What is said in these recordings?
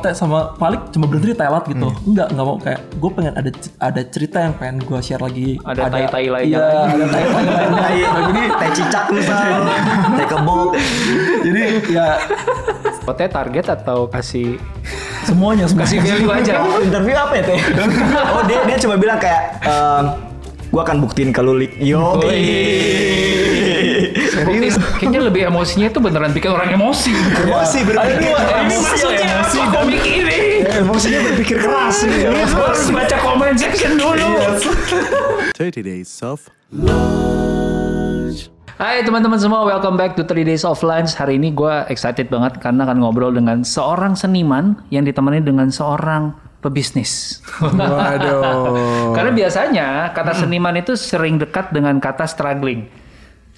Ote sama Palik cuma berhenti di Thailand gitu. Enggak, enggak mau kayak gue pengen ada ada cerita yang pengen gue share lagi. Ada tai-tai lainnya Iya, lagi. ada tai-tai lainnya. Nah, iya, jadi teh cicak misal, teh kebok. Jadi ya Ote target atau kasih semuanya semuanya. kasih value aja. Interview apa ya teh? Oh dia dia cuma bilang kayak ehm, gua akan buktiin ke Lulik. Yo. Bukti, kayaknya lebih emosinya itu beneran bikin orang emosi. Emosi berpikir Ini maksudnya apa komik ini? Emosinya berpikir keras. Ini harus baca comment section dulu. 30 Days of Hai teman-teman semua, welcome back to 3 Days of Lunch. Hari ini gue excited banget karena akan ngobrol dengan seorang seniman yang ditemani dengan seorang pebisnis. Waduh. Karena biasanya kata seniman itu sering dekat dengan kata struggling.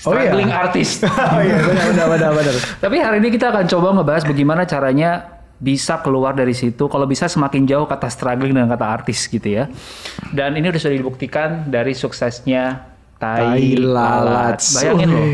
Oh iya? Struggling artist. Oh iya, benar benar benar benar. Tapi hari ini kita akan coba ngebahas bagaimana caranya bisa keluar dari situ. Kalau bisa semakin jauh kata struggling dengan kata artis gitu ya. Dan ini udah sudah dibuktikan dari suksesnya Tai, Tai Lalat. Bayangin loh.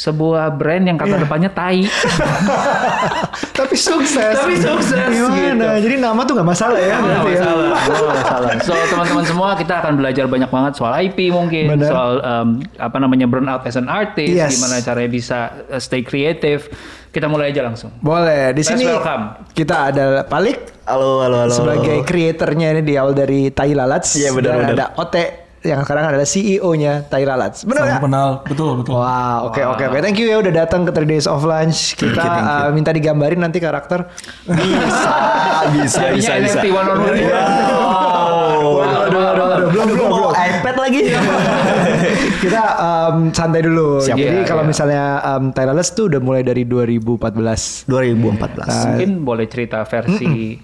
Sebuah brand yang kata depannya tai. Tapi sukses. Tapi sukses, Gimana? gitu. Jadi nama tuh nggak masalah ya Nggak berarti ya. masalah, nggak masalah. So teman-teman semua kita akan belajar banyak banget soal IP mungkin, Benar. soal um, apa namanya burnout as an artist, Yes. gimana caranya bisa uh, stay creative. Kita mulai aja langsung. Boleh. Di Let's sini welcome. kita ada Palik Halo halo halo. sebagai kreatornya ini di awal dari Tai Lalats. Iya, benar, Dan benar. ada Ote yang sekarang adalah CEO-nya Tai Lalats. Benar Salam ya? kenal, betul betul. Wah, oke oke oke. Thank you ya udah datang ke 3 Days of Lunch. Kita Thank you, thank you. uh, minta digambarin nanti karakter. Bisa bisa bisa Jadinya bisa. NFT one on one. Wow. Waduh, waduh, waduh. Belum, belum, belum. iPad lagi. Kita um, santai dulu. Siap. Jadi Iya, kalau iya. misalnya um, Tai Lalats tuh udah mulai dari 2014. 2014. Mungkin boleh cerita versi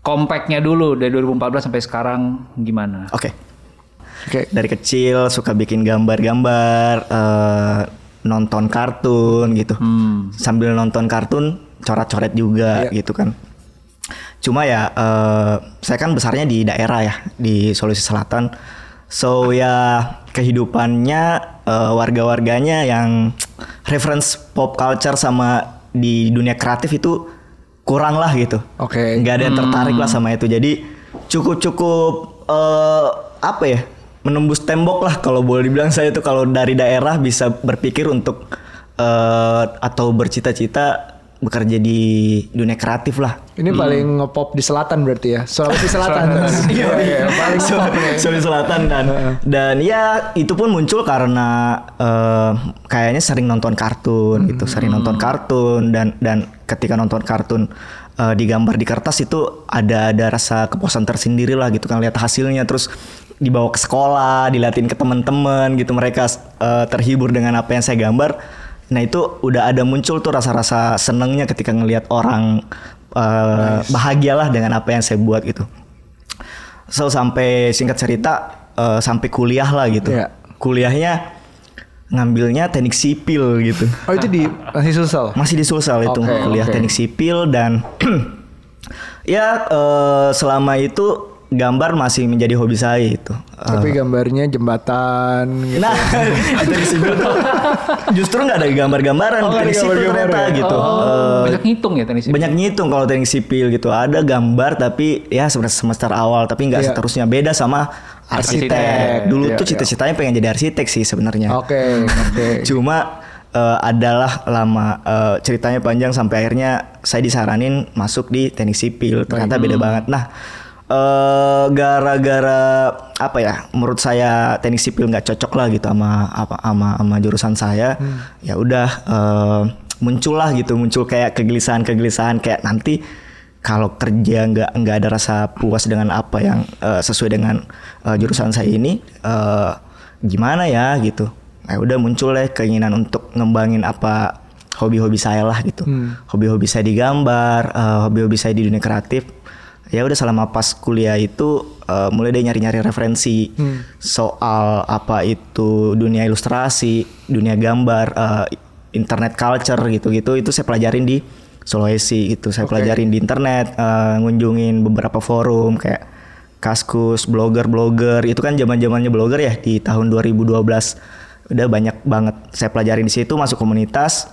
compactnya dulu dari 2014 sampai sekarang gimana? Oke. Oke. Dari kecil suka bikin gambar-gambar, eh, nonton kartun gitu. Sambil nonton kartun coret-coret juga gitu kan. Cuma ya eh, saya kan besarnya di daerah ya di Sulawesi Selatan. So ya kehidupannya eh, warga-warganya yang reference pop culture sama di dunia kreatif itu kurang lah gitu. Oke. Nggak ada yang tertarik lah sama itu. Jadi cukup-cukup eh, apa ya? Menembus tembok lah kalau boleh dibilang saya itu kalau dari daerah bisa berpikir untuk eh, atau bercita-cita bekerja di dunia kreatif lah. Ini paling ngepop di selatan berarti ya. Sulawesi Selatan. Iya, iya, paling ngepop nih. Sulawesi Selatan dan dan ya itu pun muncul karena eh, kayaknya sering nonton kartun gitu, sering nonton kartun dan dan ketika nonton kartun eh, digambar di kertas itu ada ada rasa kepuasan tersendiri lah gitu kan lihat hasilnya terus dibawa ke sekolah, dilatih ke teman-teman gitu mereka eh, terhibur dengan apa yang saya gambar. Nah itu udah ada muncul tuh rasa-rasa senengnya ketika ngelihat orang eh, bahagialah dengan apa yang saya buat gitu. So sampai singkat cerita eh, sampai kuliah lah gitu. Iya. Kuliahnya ngambilnya teknik sipil gitu. Oh itu di masih Sulsel. Masih di Sulsel itu Oke, kuliah oke. teknik sipil dan ya eh, selama itu gambar masih menjadi hobi saya itu. Tapi gambarnya jembatan gitu. Nah, di teknik sipil tuh justru nggak ada gambar-gambaran Oh, di teknik sipil gambar-gambar ternyata ya? gitu. Oh, Eh, banyak ngitung ya tenis banyak ngitung kalau teknik sipil gitu ada gambar tapi ya sebenarnya semester awal tapi nggak Iya. seterusnya beda sama arsitek, Arsitek. dulu Iya, tuh iya. cita-citanya pengen jadi arsitek sih sebenarnya Oke, oke. cuma eh, adalah lama eh, ceritanya panjang sampai akhirnya saya disaranin masuk di teknik sipil ternyata beda banget nah eh, gara-gara apa ya menurut saya teknik sipil nggak cocok lah gitu sama apa sama sama jurusan saya ya udah eh, muncul lah gitu muncul kayak kegelisahan-kegelisahan kayak nanti kalau kerja nggak nggak ada rasa puas dengan apa yang eh, sesuai dengan eh, jurusan saya ini eh, gimana ya gitu. Nah udah muncul ya keinginan untuk ngembangin apa hobi-hobi saya lah gitu. Hobi-hobi saya digambar eh, hobi-hobi saya di dunia kreatif ya udah selama pas kuliah itu eh, mulai deh nyari-nyari referensi soal apa itu dunia ilustrasi dunia gambar eh, internet culture gitu-gitu itu saya pelajarin di Sulawesi gitu. Saya pelajarin di internet eh, ngunjungin beberapa forum kayak Kaskus, blogger-blogger. Itu kan zaman-zamannya blogger ya di tahun 2012 udah banyak banget. Saya pelajarin di situ masuk komunitas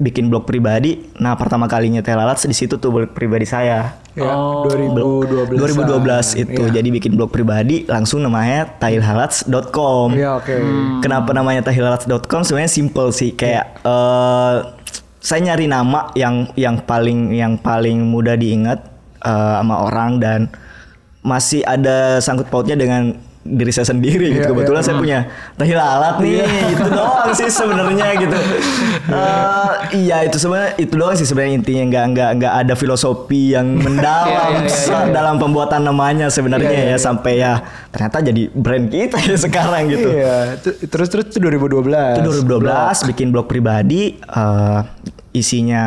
bikin blog pribadi. Nah pertama kalinya Telalats di situ tuh blog pribadi saya. Ya, Oh. 2012. 2012 itu Iya. jadi bikin blog pribadi langsung namanya tahilhalats.com. Iya, oke. Kenapa namanya tahilhalats.com sebenarnya simple sih kayak eh saya nyari nama yang yang paling yang paling mudah diingat eh, sama orang dan masih ada sangkut pautnya dengan diri saya sendiri gitu. Iya, Kebetulan iya. saya punya tahilalat nih, itu doang sih sebenarnya gitu. Eh, iya itu sebenarnya itu doang sih sebenarnya intinya nggak nggak nggak ada filosofi yang mendalam Iya, iya, iya, iya. dalam pembuatan namanya sebenarnya Iya, iya, ya sampai ya ternyata jadi brand kita ya sekarang gitu. Iya, tu- terus terus itu 2012. Itu 2012 bikin blog pribadi eh, isinya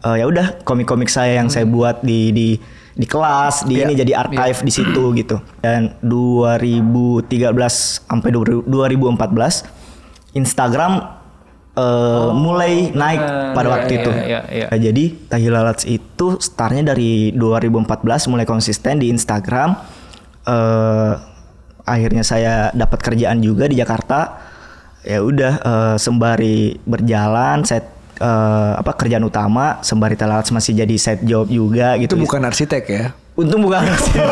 eh, ya udah komik-komik saya yang saya buat di di di kelas di Iya. ini jadi archive di situ gitu. Dan 2013 sampai 2014 Instagram eh, mulai naik pada iya, waktu iya, itu. iya, iya. Nah, jadi Tahilalats itu startnya dari 2014 mulai konsisten di Instagram. Eh, akhirnya saya dapat kerjaan juga di Jakarta. Ya udah eh, sembari berjalan, saya eh, apa kerjaan utama sembari Tahilalats masih jadi side job juga Itu gitu. bukan arsitek ya? Untung bukan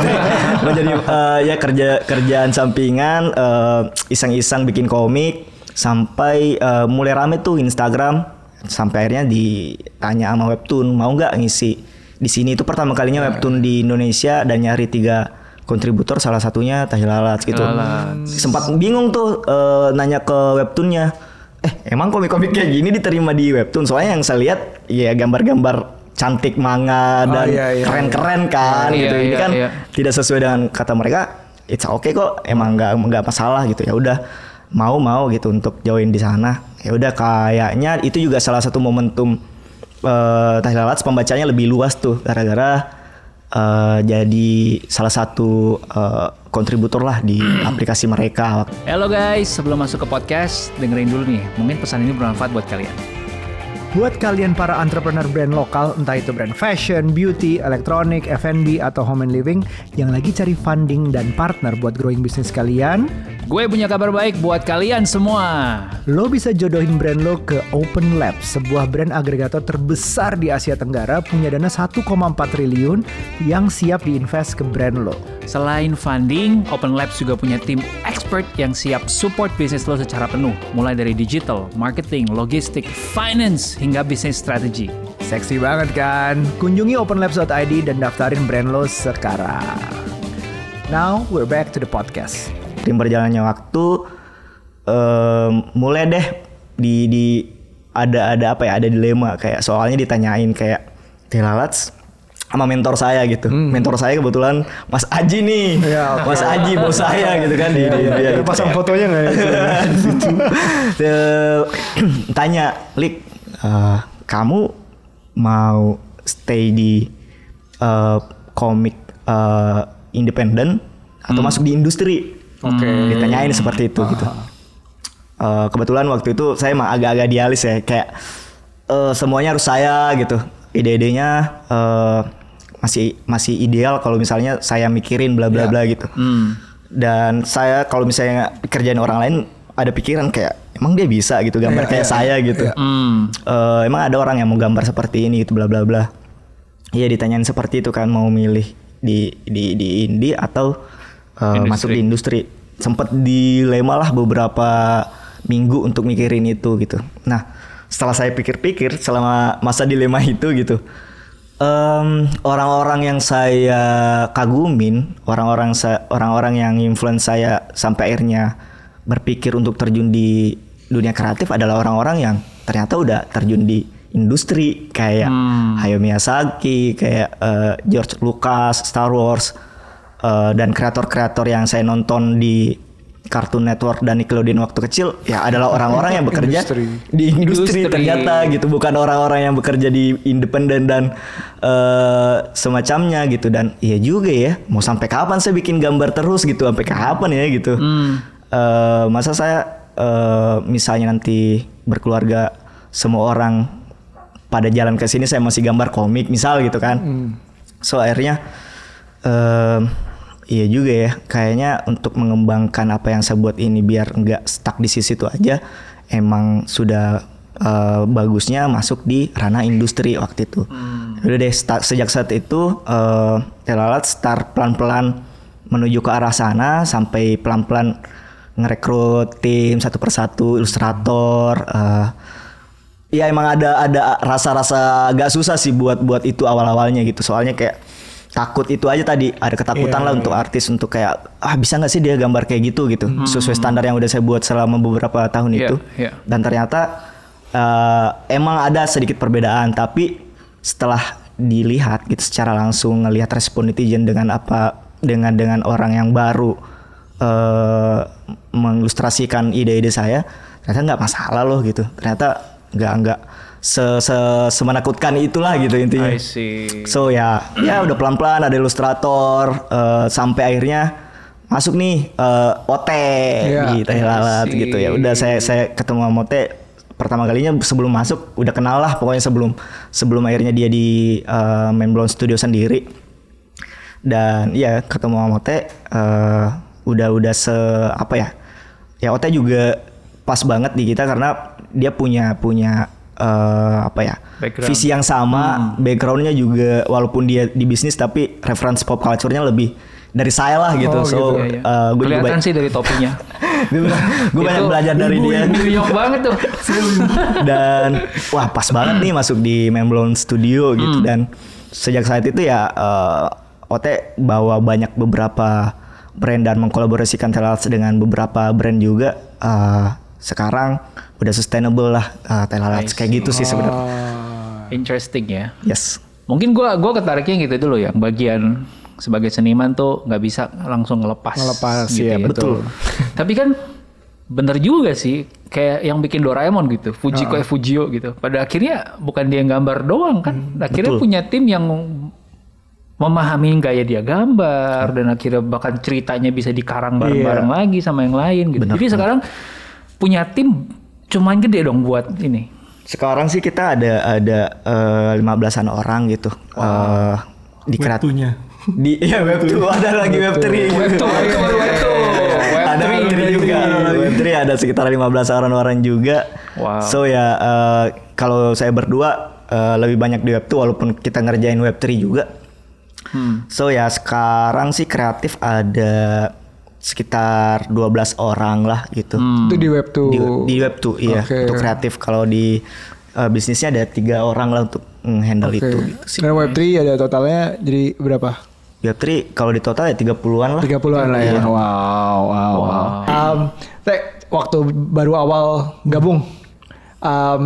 menjadi eh, ya kerja kerjaan sampingan eh, iseng-iseng bikin komik sampai eh, mulai rame tuh Instagram sampai akhirnya ditanya sama webtoon mau nggak ngisi di sini? Itu pertama kalinya webtoon di Indonesia dan nyari tiga kontributor salah satunya Tahilalats gitu. Sempat bingung tuh eh, nanya ke webtoonnya eh emang komik-komik kayak gini diterima di webtoon? Soalnya yang saya lihat ya gambar-gambar cantik manga Oh, dan iya, iya, keren-keren kan Iya, gitu. Ini iya, kan iya. tidak sesuai dengan kata mereka it's okay kok. Emang nggak nggak masalah gitu. Ya udah mau mau gitu untuk join di sana. Ya udah kayaknya itu juga salah satu momentum eh Tahilalaats pembacanya lebih luas tuh gara-gara eh, jadi salah satu eh, kontributor lah di aplikasi mereka Halo guys, sebelum masuk ke podcast, dengerin dulu nih. Mungkin pesan ini bermanfaat buat kalian. Buat kalian para entrepreneur brand lokal, entah itu brand fashion, beauty, elektronik, F&B, atau home and living yang lagi cari funding dan partner buat growing bisnis kalian, Gue punya kabar baik buat kalian semua. lo bisa jodohin brand lo ke Open Lab, sebuah brand agregator terbesar di Asia Tenggara punya dana 1,4 triliun yang siap diinvest ke brand lo. Selain funding, Open Labs juga punya tim expert yang siap support bisnis lo secara penuh, mulai dari digital, marketing, logistik, finance, hingga bisnis strategi. Seksi banget kan? Kunjungi openlabs.id dan daftarin brand lo sekarang. Now we're back to the podcast. tim berjalannya waktu em, mulai deh di di ada ada apa ya ada dilema kayak soalnya ditanyain kayak Telalats sama mentor saya gitu mentor saya kebetulan Mas Aji nih Ya, oke. Mas Aji bos saya gitu kan di, di- dia gitu. pasang fotonya nggak ya? Tanya Lik eh, kamu mau stay di eh, komik eh, independen atau masuk di industri? Oke. ditanyain seperti itu gitu. Eh, kebetulan waktu itu saya emang agak-agak dialis ya kayak eh, semuanya harus saya gitu. Ide-idenya eh, masih masih ideal kalau misalnya saya mikirin bla bla bla gitu dan saya kalau misalnya kerjaan orang lain ada pikiran kayak emang dia bisa gitu gambar Iya, kayak iya, saya gitu. Hmm. Eh, emang ada orang yang mau gambar seperti ini gitu bla bla bla. Iya ditanyain seperti itu kan mau milih di di di indie atau Industri. masuk di industri. Sempet dilema lah beberapa minggu untuk mikirin itu gitu. Nah setelah saya pikir-pikir selama masa dilema itu gitu em, orang-orang yang saya kagumin orang-orang sa- orang-orang yang influence saya sampai akhirnya berpikir untuk terjun di dunia kreatif adalah orang-orang yang ternyata udah terjun di industri kayak Hayao Miyazaki, kayak eh, George Lucas, Star Wars eh, dan kreator-kreator yang saya nonton di Cartoon Network dan Nickelodeon waktu kecil ya adalah orang-orang yang bekerja Industri. di industri, Industri. ternyata gitu bukan orang-orang yang bekerja di independen dan eh, semacamnya gitu dan iya juga ya mau sampai kapan saya bikin gambar terus gitu sampai kapan ya gitu Eh, masa saya eh, misalnya nanti berkeluarga semua orang pada jalan ke sini saya masih gambar komik misal gitu kan. So akhirnya em, iya juga ya kayaknya untuk mengembangkan apa yang saya buat ini biar nggak stuck di sisi itu aja emang sudah eh, bagusnya masuk di ranah industri waktu itu. Udah deh start- sejak saat itu eh Telalat start pelan-pelan menuju ke arah sana sampai pelan-pelan ngerekrut tim satu persatu ilustrator. eh, ya emang ada ada rasa-rasa agak susah sih buat buat itu awal-awalnya gitu. Soalnya kayak takut itu aja tadi ada ketakutan Iya, lah untuk artis untuk kayak ah bisa nggak sih dia gambar kayak gitu gitu sesuai standar yang udah saya buat selama beberapa tahun Iya, itu iya. dan ternyata eh, emang ada sedikit perbedaan tapi setelah dilihat gitu secara langsung ngelihat respon netizen dengan apa dengan dengan orang yang baru eh mengilustrasikan ide-ide saya ternyata nggak masalah loh gitu ternyata nggak nggak se, se semenakutkan itulah gitu intinya I see. So ya, ya udah pelan-pelan ada ilustrator eh, sampai akhirnya masuk nih eh, OT Iya, di Teh Lalat gitu ya. Udah saya saya ketemu sama OT pertama kalinya sebelum masuk udah kenal lah pokoknya sebelum sebelum akhirnya dia di eh, Main Blonde Studio sendiri. Dan ya ketemu sama OT eh, udah udah se apa ya? Ya OT juga pas banget di kita karena dia punya punya eh, apa ya? Background. visi yang sama, backgroundnya juga walaupun dia di bisnis tapi reference pop culture-nya lebih dari saya lah gitu. Oh, so, gitu. Iya, iya. uh, gue juga Kelihatan sih dari topinya. gue, banyak belajar dari dia banget tuh. dan wah pas banget nih masuk di Memblon Studio gitu dan sejak saat itu ya uh, Ote bawa banyak beberapa brand dan mengkolaborasikan Telarats dengan beberapa brand juga uh, sekarang udah sustainable lah uh, Telarats kayak gitu sih sebenarnya. Interesting ya. Yes. Mungkin gua gua ketariknya gitu dulu yang bagian sebagai seniman tuh nggak bisa langsung ngelepas. Ngelepas, gitu iya, ya. betul. Tapi kan bener juga sih kayak yang bikin Doraemon gitu, Fujiko eh Fujio gitu. Pada akhirnya bukan dia yang gambar doang kan, akhirnya betul. punya tim yang memahami gaya dia gambar dan akhirnya bahkan ceritanya bisa dikarang bareng-bareng lagi sama yang lain gitu. Jadi sekarang punya tim cuman gede dong buat ini. Sekarang sih kita ada ada eh, 15-an orang gitu. Eh, di kreat- di ya web 2 ada lagi web 3. Web two, web two, web two. Web ada three. web 3 juga. Web 3 ada sekitar 15 orang orang juga. Wow. So ya eh, kalau saya berdua eh, lebih banyak di web 2 walaupun kita ngerjain web 3 juga. Hmm. So ya sekarang sih kreatif ada sekitar 12 orang lah gitu. Itu di web tuh. Di, di web tuh iya untuk kreatif kalau di eh, bisnisnya ada tiga orang lah untuk handle itu gitu sih. Dan web 3 ada totalnya jadi berapa? Web 3 kalau di total ya 30-an lah. 30-an lah ya. Wow, wow, wow. Um, Teh, waktu baru awal gabung, um,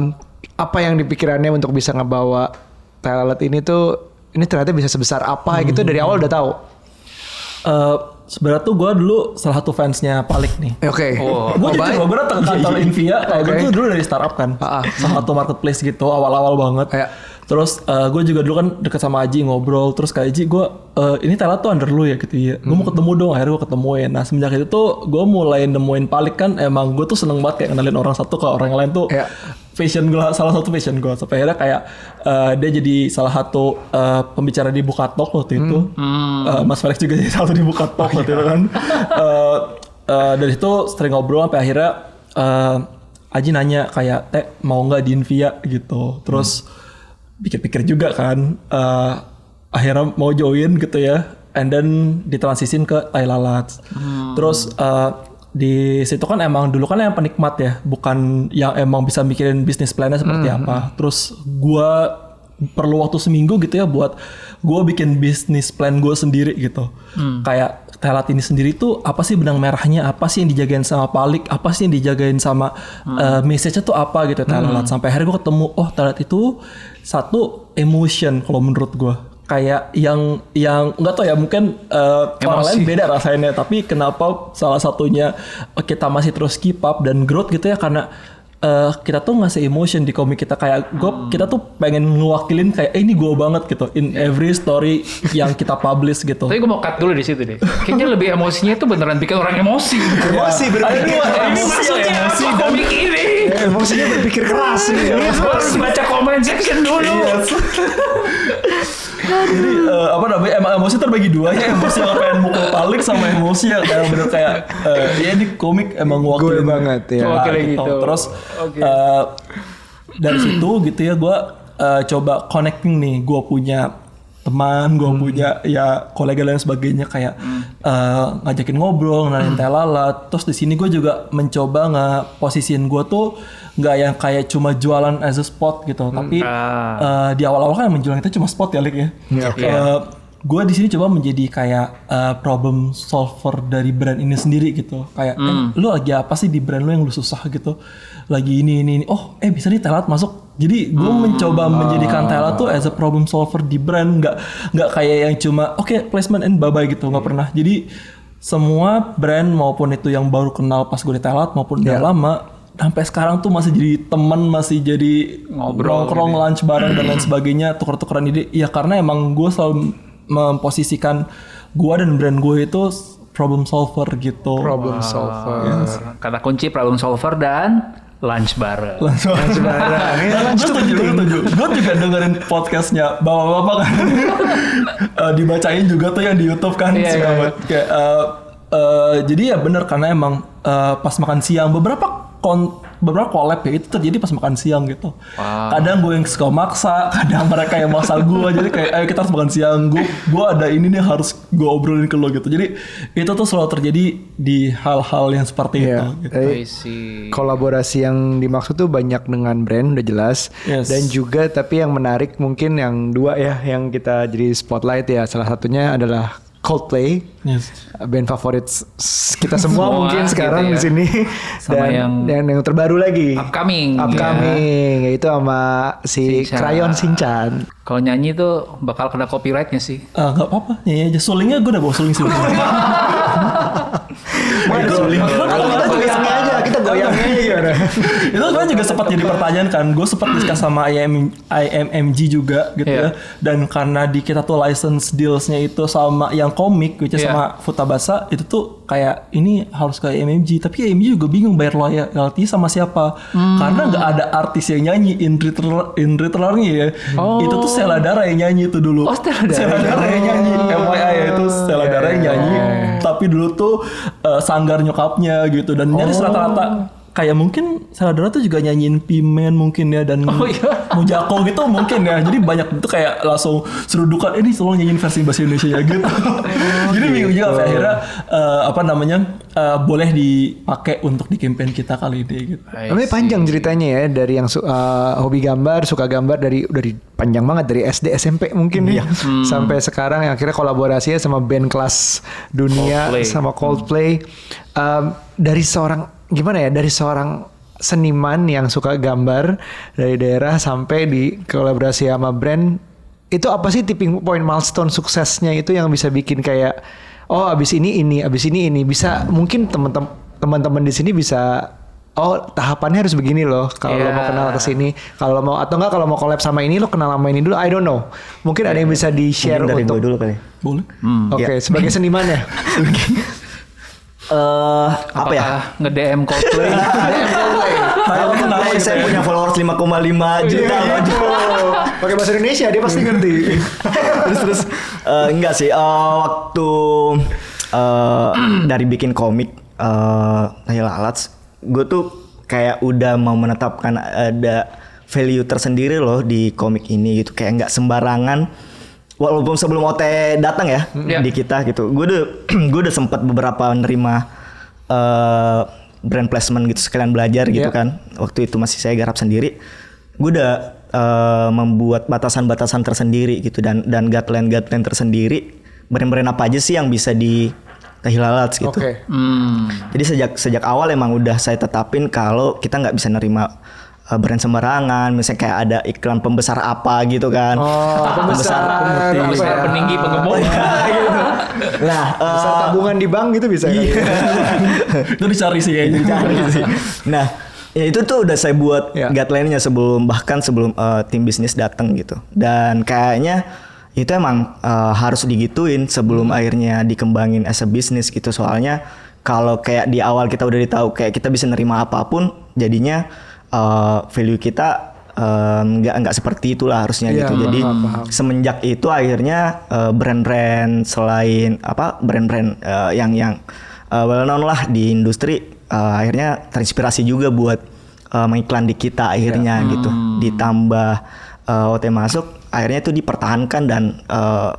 apa yang dipikirannya untuk bisa ngebawa Telelet ini tuh, ini ternyata bisa sebesar apa gitu dari awal udah tahu. Eh, sebenarnya tuh gue dulu salah satu fansnya Palik nih. Eh, Oke. Oh, gue jadi baik. gue datang ke kantor Invia, kayak gue Oke. tuh dulu dari startup kan, Ah, ah. salah satu marketplace gitu, awal-awal banget. Kayak- Terus gue juga dulu kan deket sama Aji ngobrol, terus kayak Aji gue ini Tela tuh under lu ya gitu ya. Gue mau ketemu dong, akhirnya gue ketemuin. Nah semenjak itu tuh gue mulai nemuin Palik kan, emang gue tuh seneng banget kayak kenalin orang satu ke orang yang lain tuh. Iya. Fashion gue, salah satu fashion gue. Sampai akhirnya kayak eh, dia jadi salah satu eh, pembicara di Bukatok waktu itu. Eh, Mas Felix juga jadi salah satu di Bukatok waktu itu kan. Eh, eh, dari situ sering ngobrol sampai akhirnya eh, Aji nanya kayak teh mau nggak di Invia gitu. Terus pikir-pikir juga kan eh, akhirnya mau join gitu ya. And then ditransisin ke Thai Lalat. Terus eh, di situ kan emang dulu kan yang penikmat ya, bukan yang emang bisa mikirin bisnis plannya seperti apa. Terus gua perlu waktu seminggu gitu ya buat gua bikin bisnis plan gue sendiri gitu. Kayak Telat ini sendiri tuh apa sih benang merahnya, apa sih yang dijagain sama Palik, apa sih yang dijagain sama eh, message-nya tuh apa gitu Telat. Sampai akhirnya gue ketemu, oh Telat itu satu emotion kalau menurut gua kayak yang yang nggak tau ya mungkin eh, orang lain beda rasanya tapi kenapa salah satunya kita masih terus keep up dan growth gitu ya karena eh, kita tuh ngasih emotion di komik kita kayak gue kita tuh pengen ngewakilin kayak eh, ini gue banget gitu in every story yang kita publish gitu Tapi gue mau cut dulu di situ deh. Kayaknya lebih emosinya itu beneran bikin orang emosi. Emosi berpikir. Ini maksudnya apa komik ini? Emosinya berpikir keras nih. Ini harus baca comment section dulu. jadi eh, apa namanya emang emosi terbagi dua ya. Emosi yang pengen mukul palik sama emosi yang kayak bener kayak eh, ya ini komik emang Gue banget ya. Nah, Ngewakilin gitu. terus eh, dari situ gitu ya gue eh, coba connecting nih. Gue punya teman gue punya ya kolega dan sebagainya kayak eh, ngajakin ngobrol nanya teh lalat terus di sini gue juga mencoba nggak posisiin gue tuh nggak yang kayak cuma jualan as a spot gitu. Tapi Ah. eh, di awal-awal kan yang menjual kita cuma spot ya Lik ya gue di sini coba menjadi kayak eh, problem solver dari brand ini sendiri gitu. Kayak eh, lu lagi apa sih di brand lu yang lu susah gitu? Lagi ini ini, ini. oh eh bisa nih telat masuk. Jadi gue mencoba menjadikan Tela tuh as a problem solver di brand. Nggak nggak kayak yang cuma oke placement and bye bye gitu. Nggak pernah. Jadi semua brand maupun itu yang baru kenal pas gue di Telat maupun udah lama sampai sekarang tuh masih jadi temen masih jadi Ngobrol nongkrong lunch bareng dan lain sebagainya tuker-tukeran ide. Ya karena emang gue selalu memposisikan gue dan brand gue itu problem solver gitu Problem solver. Kata kunci problem solver dan lunch bareng. langsung bareng gue setuju gue setuju gue juga dengerin podcastnya bapak-bapak kan Eh, dibacain juga tuh yang di YouTube kan Iya, suka iya, iya. banget. kayak eh, eh, jadi ya bener karena emang eh, pas makan siang beberapa kon beberapa collab ya itu terjadi pas makan siang gitu kadang gue yang suka maksa kadang mereka yang maksa gue jadi kayak ayo kita harus makan siang gue gue ada ini nih harus gue obrolin ke lo gitu jadi itu tuh selalu terjadi di hal-hal yang seperti Iya. itu gitu. Jadi, see. kolaborasi yang dimaksud tuh banyak dengan brand udah jelas Yes. dan juga tapi yang menarik mungkin yang dua ya yang kita jadi spotlight ya salah satunya adalah Coldplay Yes. band favorit kita semua Semua mungkin gitu sekarang ya. di sini Sama dan yang- dan yang terbaru lagi Upcoming, ya. upcoming yaitu sama si Shinchan. Crayon Shinchan Kalau nyanyi tuh bakal kena copyrightnya sih. Ah, nggak apa-apa nyanyi aja sulingnya gue udah bawa suling sih kita juga sengaja kita goyangnya itu kan juga sempat jadi pertanyaan kan gue sempat diskus sama IM, IMMG juga gitu Iya. ya dan karena di kita tuh license dealsnya itu sama yang komik which is Iya. sama Futabasa itu tuh kayak ini harus ke IMMG tapi IMMG juga bingung bayar royalty sama siapa Hmm. karena nggak ada artis yang nyanyi in retailer in retailernya ya Oh. itu tuh Stella Dara yang nyanyi itu dulu Oh, Stella Dara. yang nyanyi FYI ya itu Stella Iya, Dara yang nyanyi tapi dulu tuh eh, sanggar nyokapnya gitu dan nyaris Oh. rata-rata kayak mungkin Saladara tuh juga nyanyiin Pimen mungkin ya dan Oh, iya. Mujako gitu mungkin ya. Jadi banyak itu kayak langsung serudukan eh, ini tolong nyanyiin versi bahasa Indonesia ya gitu. Jadi bingung juga sampai akhirnya eh, apa namanya eh, boleh dipakai untuk di campaign kita kali ini gitu. Tapi panjang ceritanya ya dari yang su- uh, hobi gambar, suka gambar dari dari panjang banget dari SD SMP mungkin ya. Sampai sekarang yang akhirnya kolaborasinya sama band kelas dunia Coldplay. sama Coldplay. Um, dari seorang gimana ya dari seorang seniman yang suka gambar dari daerah sampai di kolaborasi sama brand itu apa sih tipping point milestone suksesnya itu yang bisa bikin kayak oh abis ini ini abis ini ini? Bisa mungkin teman-teman teman-teman di sini bisa oh tahapannya harus begini loh kalau lo mau Yeah. kenal ke sini kalau lo mau atau enggak kalau mau collab sama ini lo kenal sama ini dulu I don't know. Mungkin ada yang bisa di share Mungkin dari untuk gue dulu kali. boleh. Oke sebagai seniman ya Eh apa ya? Nge-DM Coldplay? Kenal Hey, gitu saya ya. punya followers 5,5 juta loh. Oh, pakai bahasa Indonesia dia pasti ngerti terus terus eh, enggak sih eh, waktu eh, dari bikin komik eh Alats gue tuh kayak udah mau menetapkan ada value tersendiri loh di komik ini gitu kayak nggak sembarangan walaupun sebelum OT datang ya Iya. di kita gitu gue udah gue udah sempat beberapa nerima eh, brand placement gitu sekalian belajar gitu Iya. kan waktu itu masih saya garap sendiri gue udah eh, membuat batasan-batasan tersendiri gitu dan dan guideline guideline tersendiri brand-brand apa aja sih yang bisa di Tehilalats gitu oke Hmm. jadi sejak sejak awal emang udah saya tetapin kalau kita nggak bisa nerima uh, brand sembarangan, misalnya kayak ada iklan pembesar apa gitu kan. oh pembesar Pemutih. Pembesar ya? peninggi penggemuk. gitu. Nah, Besar uh, tabungan di bank gitu bisa kan? itu dicari sih kayaknya Cari sih. Nah, ya itu tuh udah saya buat Ya. guideline-nya sebelum bahkan sebelum uh, tim bisnis datang gitu. Dan kayaknya itu emang uh, harus digituin sebelum akhirnya dikembangin as a business gitu. Soalnya kalau kayak di awal kita udah ditahu kayak kita bisa nerima apa pun, jadinya uh, value kita um, nggak nggak seperti itulah harusnya Iya, gitu. Jadi paham, paham. semenjak itu akhirnya uh, brand-brand selain apa brand-brand uh, yang yang uh, well known lah di industri uh, akhirnya terinspirasi juga buat eh, mengiklan di kita akhirnya gitu. Ditambah eh, OT masuk, akhirnya itu dipertahankan dan eh,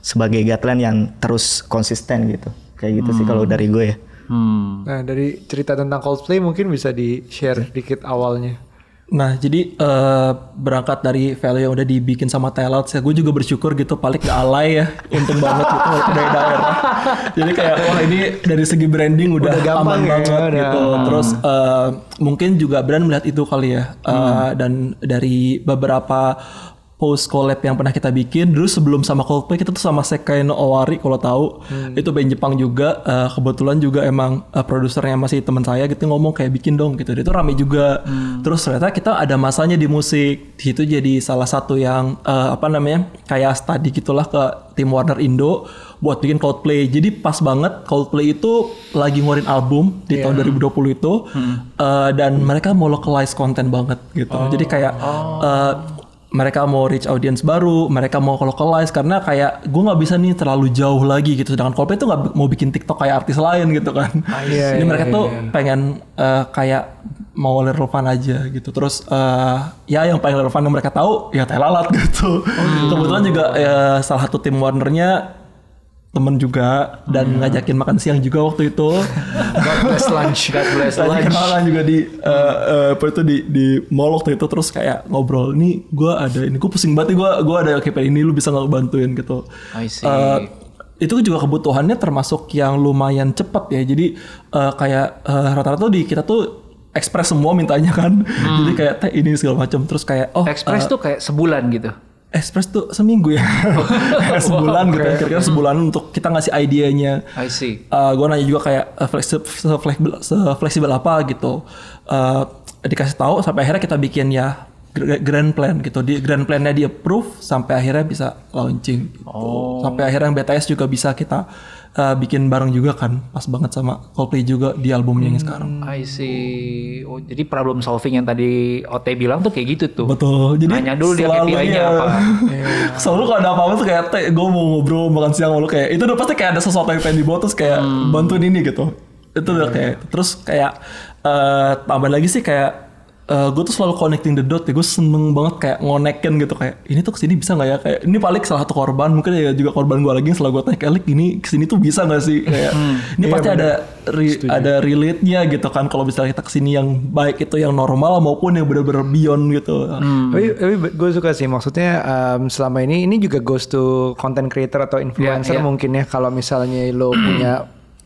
sebagai guideline yang terus konsisten gitu. Kayak gitu sih kalau dari gue ya. Hmm. Nah dari cerita tentang Coldplay mungkin bisa di share dikit awalnya. Nah, jadi eh, berangkat dari value yang udah dibikin sama Telot, ya gue juga bersyukur gitu, paling gak alay ya, untung banget gitu dari daerah. Jadi kayak wah ini dari segi branding udah, Udah gampang aman ya, banget udah. gitu. Terus eh, mungkin juga brand melihat itu kali ya, Eh, Hmm. dan dari beberapa post collab yang pernah kita bikin dulu sebelum sama Coldplay kita tuh sama Sekai no Owari kalau tahu Hmm. itu band Jepang juga Eh, kebetulan juga emang eh, produsernya masih teman saya gitu ngomong kayak bikin dong gitu dia tuh rame juga Hmm. terus ternyata kita ada masanya di musik Di situ jadi salah satu yang eh, apa namanya kayak study gitulah ke tim Warner Indo buat bikin Coldplay jadi pas banget Coldplay itu lagi ngeluarin album di Iya. tahun 2020 itu Hmm. Eh, dan mereka mau localize konten banget gitu Oh. jadi kayak eh, mereka mau reach audience baru, mereka mau localize karena kayak gue nggak bisa nih terlalu jauh lagi gitu. Sedangkan Coldplay tuh nggak mau bikin TikTok kayak artis lain gitu kan. iya, Jadi iya, mereka tuh pengen eh, kayak mau relevan aja gitu. Terus eh, ya yang paling relevan yang mereka tahu ya Telalat gitu. Kebetulan juga eh, salah satu tim Warnernya temen juga dan ngajakin makan siang juga waktu itu. God bless lunch. God bless lunch. kenalan juga di eh, apa itu di di mall waktu itu terus kayak ngobrol ini gue ada ini gue pusing banget gue gue ada KPI ini lu bisa nggak bantuin gitu. I see. Eh, itu juga kebutuhannya termasuk yang lumayan cepat ya jadi eh, kayak eh, rata-rata tuh di kita tuh ekspres semua mintanya kan jadi kayak teh ini segala macam terus kayak oh Express tuh kayak sebulan gitu. Ekspres tuh seminggu ya sebulan gitu ya kira-kira sebulan untuk kita ngasih idenya I see. gue nanya juga kayak uh, fleksibel, fleksibel, fleksibel apa gitu. Uh, dikasih tahu sampai akhirnya kita bikin ya gr- grand plan gitu. Di grand plannya di approve sampai akhirnya bisa launching. Gitu. Sampai akhirnya BTS juga bisa kita uh, bikin bareng juga kan. Pas banget sama Coldplay juga di albumnya yang sekarang. I see. Oh, jadi problem solving yang tadi OT bilang tuh kayak gitu tuh. Betul. Jadi Nanya dulu dia KPI-nya iya. apa. selalu kalau ada apa-apa tuh kayak teh gue mau ngobrol makan siang sama lu kayak itu udah pasti kayak ada sesuatu yang pengen dibawa terus kayak Hmm. bantuin ini gitu. Itu udah Iya, kayak terus kayak eh tambahan lagi sih kayak gue tuh selalu connecting the dot ya. Gue seneng banget kayak ngonekin gitu kayak ini tuh ke sini bisa nggak ya? Kayak ini paling salah satu korban mungkin ya juga korban gue lagi yang selalu gue tanya kayak "Lik, ini ke sini tuh bisa nggak sih? Kayak Hmm. ini Iya, pasti ada ri- ada relate-nya gitu kan kalau misalnya kita ke sini yang baik itu yang normal maupun yang benar-benar beyond gitu. Hmm. Tapi, tapi gue suka sih. Maksudnya um, selama ini ini juga goes to content creator atau influencer Iya, iya. mungkin ya kalau misalnya lo punya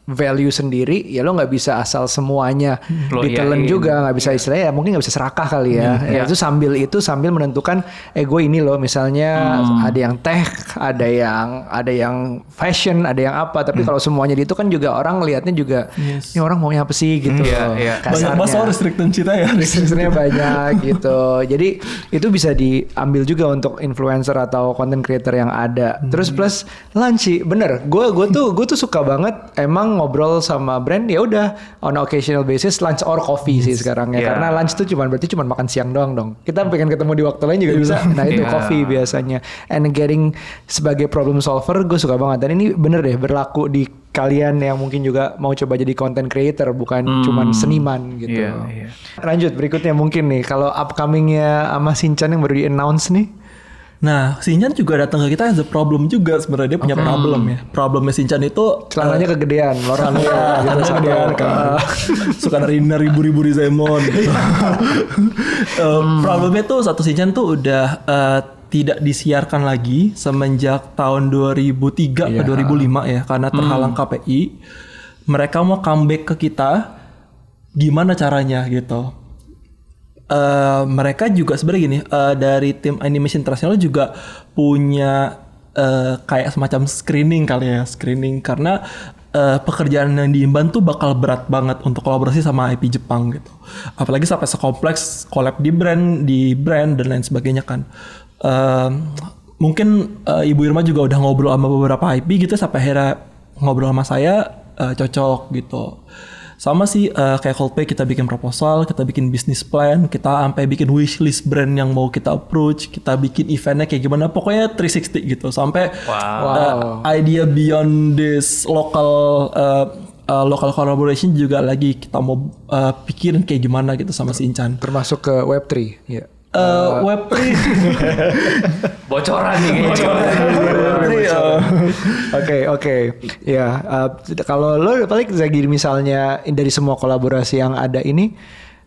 value sendiri ya lo nggak bisa asal semuanya Lo ditelen iyain. juga nggak bisa istilahnya ya mungkin nggak bisa serakah kali ya. ya iya. itu sambil itu sambil menentukan eh gue ini loh misalnya ada yang tech ada yang ada yang fashion ada yang apa tapi kalau semuanya di itu kan juga orang lihatnya juga ini orang maunya apa sih gitu Iya, loh, iya. banyak kasarnya. banget soal restricted cita ya Restrictionnya banyak gitu. Jadi itu bisa diambil juga untuk influencer atau content creator yang ada. Terus plus lunch bener. Gue gue tuh gue tuh suka banget emang ngobrol sama brand ya udah on occasional basis lunch or coffee sih sekarang ya. Yeah. Karena lunch tuh cuma berarti cuma makan siang doang dong. Kita pengen ketemu di waktu lain juga bisa. Nah itu Yeah. coffee biasanya. And getting sebagai problem solver gue suka banget. Dan ini bener deh berlaku di kalian yang mungkin juga mau coba jadi content creator bukan cuman seniman gitu. Iya, iya. Lanjut berikutnya mungkin nih kalau upcomingnya sama Shinchan yang baru di announce nih. Nah, Sinchan juga datang ke kita as a problem juga sebenarnya dia punya problem ya. Problemnya Sinchan itu Celananya kegedean, lorong ya, gitu kegedean kan. Suka nari ribu-ribu Rizemon gitu. Eh, Problemnya tuh satu Sinchan tuh udah eh, tidak disiarkan lagi semenjak tahun 2003 Iya. ke 2005 ya karena terhalang KPI. Mereka mau comeback ke kita gimana caranya gitu. Eh, mereka juga sebenarnya gini eh, dari tim animation internasional juga punya eh, kayak semacam screening kali ya screening. Karena eh, pekerjaan yang diimban tuh bakal berat banget untuk kolaborasi sama IP Jepang gitu. Apalagi sampai sekompleks collab di brand di brand dan lain sebagainya kan. Eh, mungkin eh, Ibu Irma juga udah ngobrol sama beberapa IP gitu sampai akhirnya ngobrol sama saya eh, cocok gitu sama sih eh, kayak Coldplay kita bikin proposal, kita bikin bisnis plan, kita sampai bikin wishlist brand yang mau kita approach, kita bikin eventnya kayak gimana, pokoknya 360 gitu sampai eh, idea beyond this local eh, uh, local collaboration juga lagi kita mau uh, pikirin kayak gimana gitu sama si Incan. Termasuk ke Web3. Ya. Uh, Web3 Bocoran nih kayaknya. Web3 uh, Oke oke. Ya uh, kalau lo paling Zagir misalnya dari semua kolaborasi yang ada ini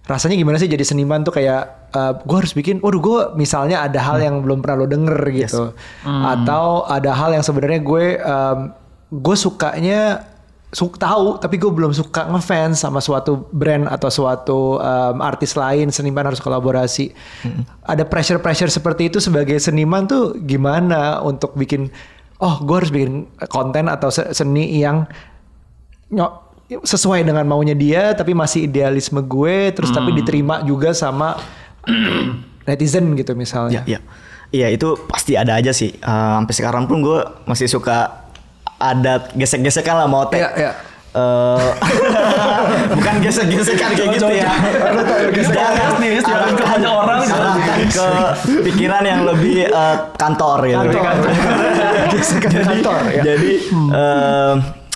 rasanya gimana sih jadi seniman tuh kayak gue harus bikin, waduh gue misalnya ada hal yang belum pernah lo denger gitu, atau ada hal yang sebenarnya gue um, gue sukanya su- tahu tapi gue belum suka ngefans sama suatu brand atau suatu um, artis lain seniman harus kolaborasi. Ada pressure pressure seperti itu sebagai seniman tuh gimana untuk bikin oh gue harus bikin konten atau se- seni yang sesuai dengan maunya dia tapi masih idealisme gue terus tapi diterima juga sama netizen gitu misalnya. Iya, iya itu pasti ada aja sih. Eh, sampai sekarang pun gue masih suka ada gesek-gesekan lah mau teh. Iya, iya. Eh, bukan gesek-gesekan kayak gitu ya. Jangan nih, banyak orang gitu. arahkan ke pikiran yang lebih eh, kantor gitu. Gesekan kantor ya. Jadi eh,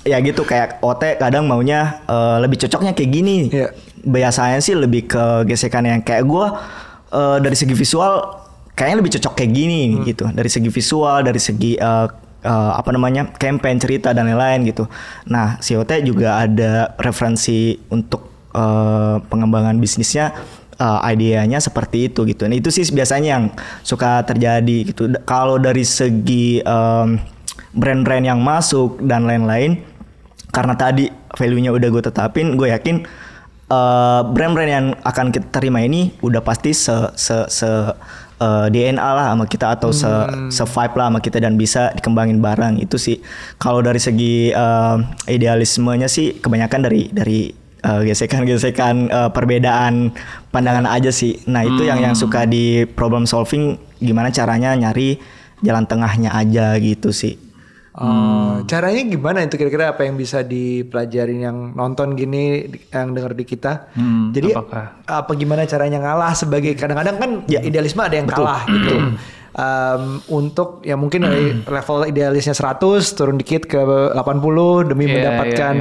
ya gitu kayak OT kadang maunya eh, lebih cocoknya kayak gini. Iya. Biasanya sih lebih ke gesekan yang kayak gue eh, dari segi visual kayaknya lebih cocok kayak gini gitu. Dari segi visual, dari segi eh, eh, apa namanya campaign cerita dan lain-lain gitu. Nah si OT juga ada referensi untuk eh, pengembangan bisnisnya uh, ideanya seperti itu gitu. Nah, itu sih biasanya yang suka terjadi gitu. D- Kalau dari segi em, brand-brand yang masuk dan lain-lain, karena tadi value-nya udah gue tetapin, gue yakin eh, brand-brand yang akan kita terima ini udah pasti se se se eh, DNA lah sama kita atau se se vibe lah sama kita dan bisa dikembangin bareng itu sih. Kalau dari segi eh, idealismenya sih kebanyakan dari dari eh, gesekan-gesekan eh, perbedaan pandangan aja sih. Nah itu yang yang suka di problem solving gimana caranya nyari jalan tengahnya aja gitu sih. Oh, caranya gimana itu kira-kira apa yang bisa dipelajarin yang nonton gini yang denger di kita? Hmm, Jadi apakah? apa gimana caranya ngalah sebagai kadang-kadang kan Ya. idealisme ada yang kalah gitu. Um, untuk ya mungkin dari level idealisnya 100 turun dikit ke 80 demi Iya, mendapatkan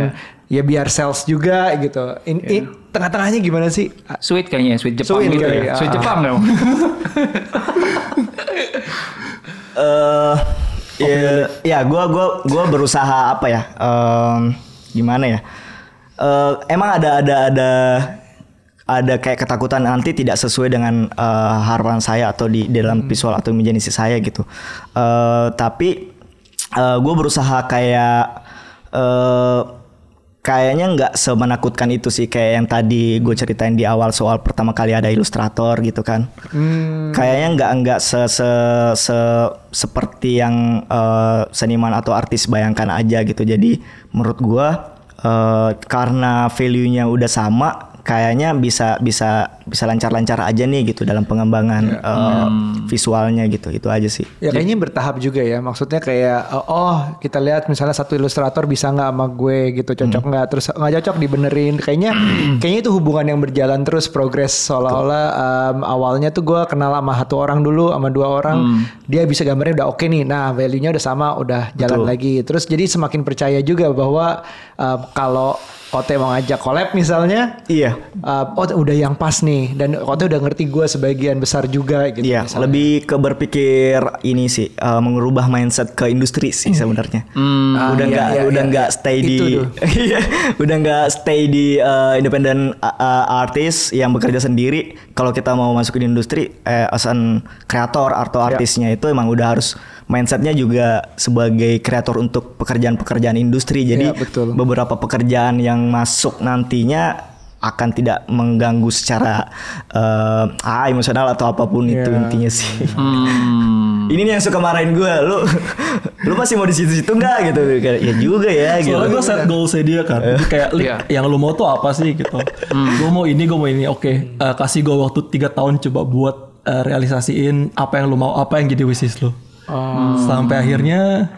iya, ya biar sales juga gitu. In, in- tengah-tengahnya gimana sih? Sweet kayaknya, sweet Jepang Sweet gitu kali, ya. ah. Sweet Jepang dong. eh ya, ya gua gua gua berusaha apa ya? em, gimana ya? Eh, emang ada ada ada ada kayak ketakutan nanti tidak sesuai dengan eh, harapan saya atau di, di dalam visual atau imajinasi saya gitu. Eh, tapi gue berusaha kayak eh kayaknya nggak semenakutkan itu sih kayak yang tadi gue ceritain di awal soal pertama kali ada ilustrator gitu kan. Kayaknya nggak nggak se, se, se- seperti yang eh, seniman atau artis bayangkan aja gitu. Jadi menurut gue eh, karena value-nya udah sama kayaknya bisa bisa bisa lancar-lancar aja nih gitu dalam pengembangan eh, visualnya gitu. Itu aja sih. Ya kayaknya bertahap juga ya. Maksudnya kayak oh, oh, kita lihat misalnya satu ilustrator bisa nggak sama gue gitu cocok nggak terus nggak cocok dibenerin. Kayaknya kayaknya itu hubungan yang berjalan terus progres seolah-olah um, awalnya tuh gue kenal sama satu orang dulu sama dua orang dia bisa gambarnya udah oke nih. Nah value-nya udah sama udah jalan lagi. Terus jadi semakin percaya juga bahwa um, kalau Kote mau ngajak collab misalnya, Iya. uh, oh udah yang pas nih dan Kote udah ngerti gue sebagian besar juga gitu. Iya, misalnya. lebih ke berpikir ini sih, eh, mengubah mindset ke industri sih sebenarnya. Ah, udah iya, nggak, iya, udah iya, nggak iya. stay di. Iya, udah nggak stay di eh, independent uh, uh, artis yang bekerja sendiri. Kalau kita mau masuk di industri, eh, as an kreator atau Iya. artisnya itu emang udah harus mindsetnya juga sebagai kreator untuk pekerjaan-pekerjaan industri. Jadi Iya, betul. beberapa pekerjaan yang masuk nantinya akan tidak mengganggu secara eh, ah emosional atau apa pun itu Iya. intinya sih. Hmm. Ini nih yang suka marahin gue, lu lu masih mau di situ-situ nggak gitu? Ya juga ya gitu. Soalnya gue set goalsnya dia kan. Jadi kayak "Lik, Iya. yang lu mau tuh apa sih gitu. Gue mau ini, gue mau ini. Oke, eh, kasih gue waktu tiga tahun coba buat eh, realisasiin apa yang lu mau, apa yang jadi wishlist lu. Sampai akhirnya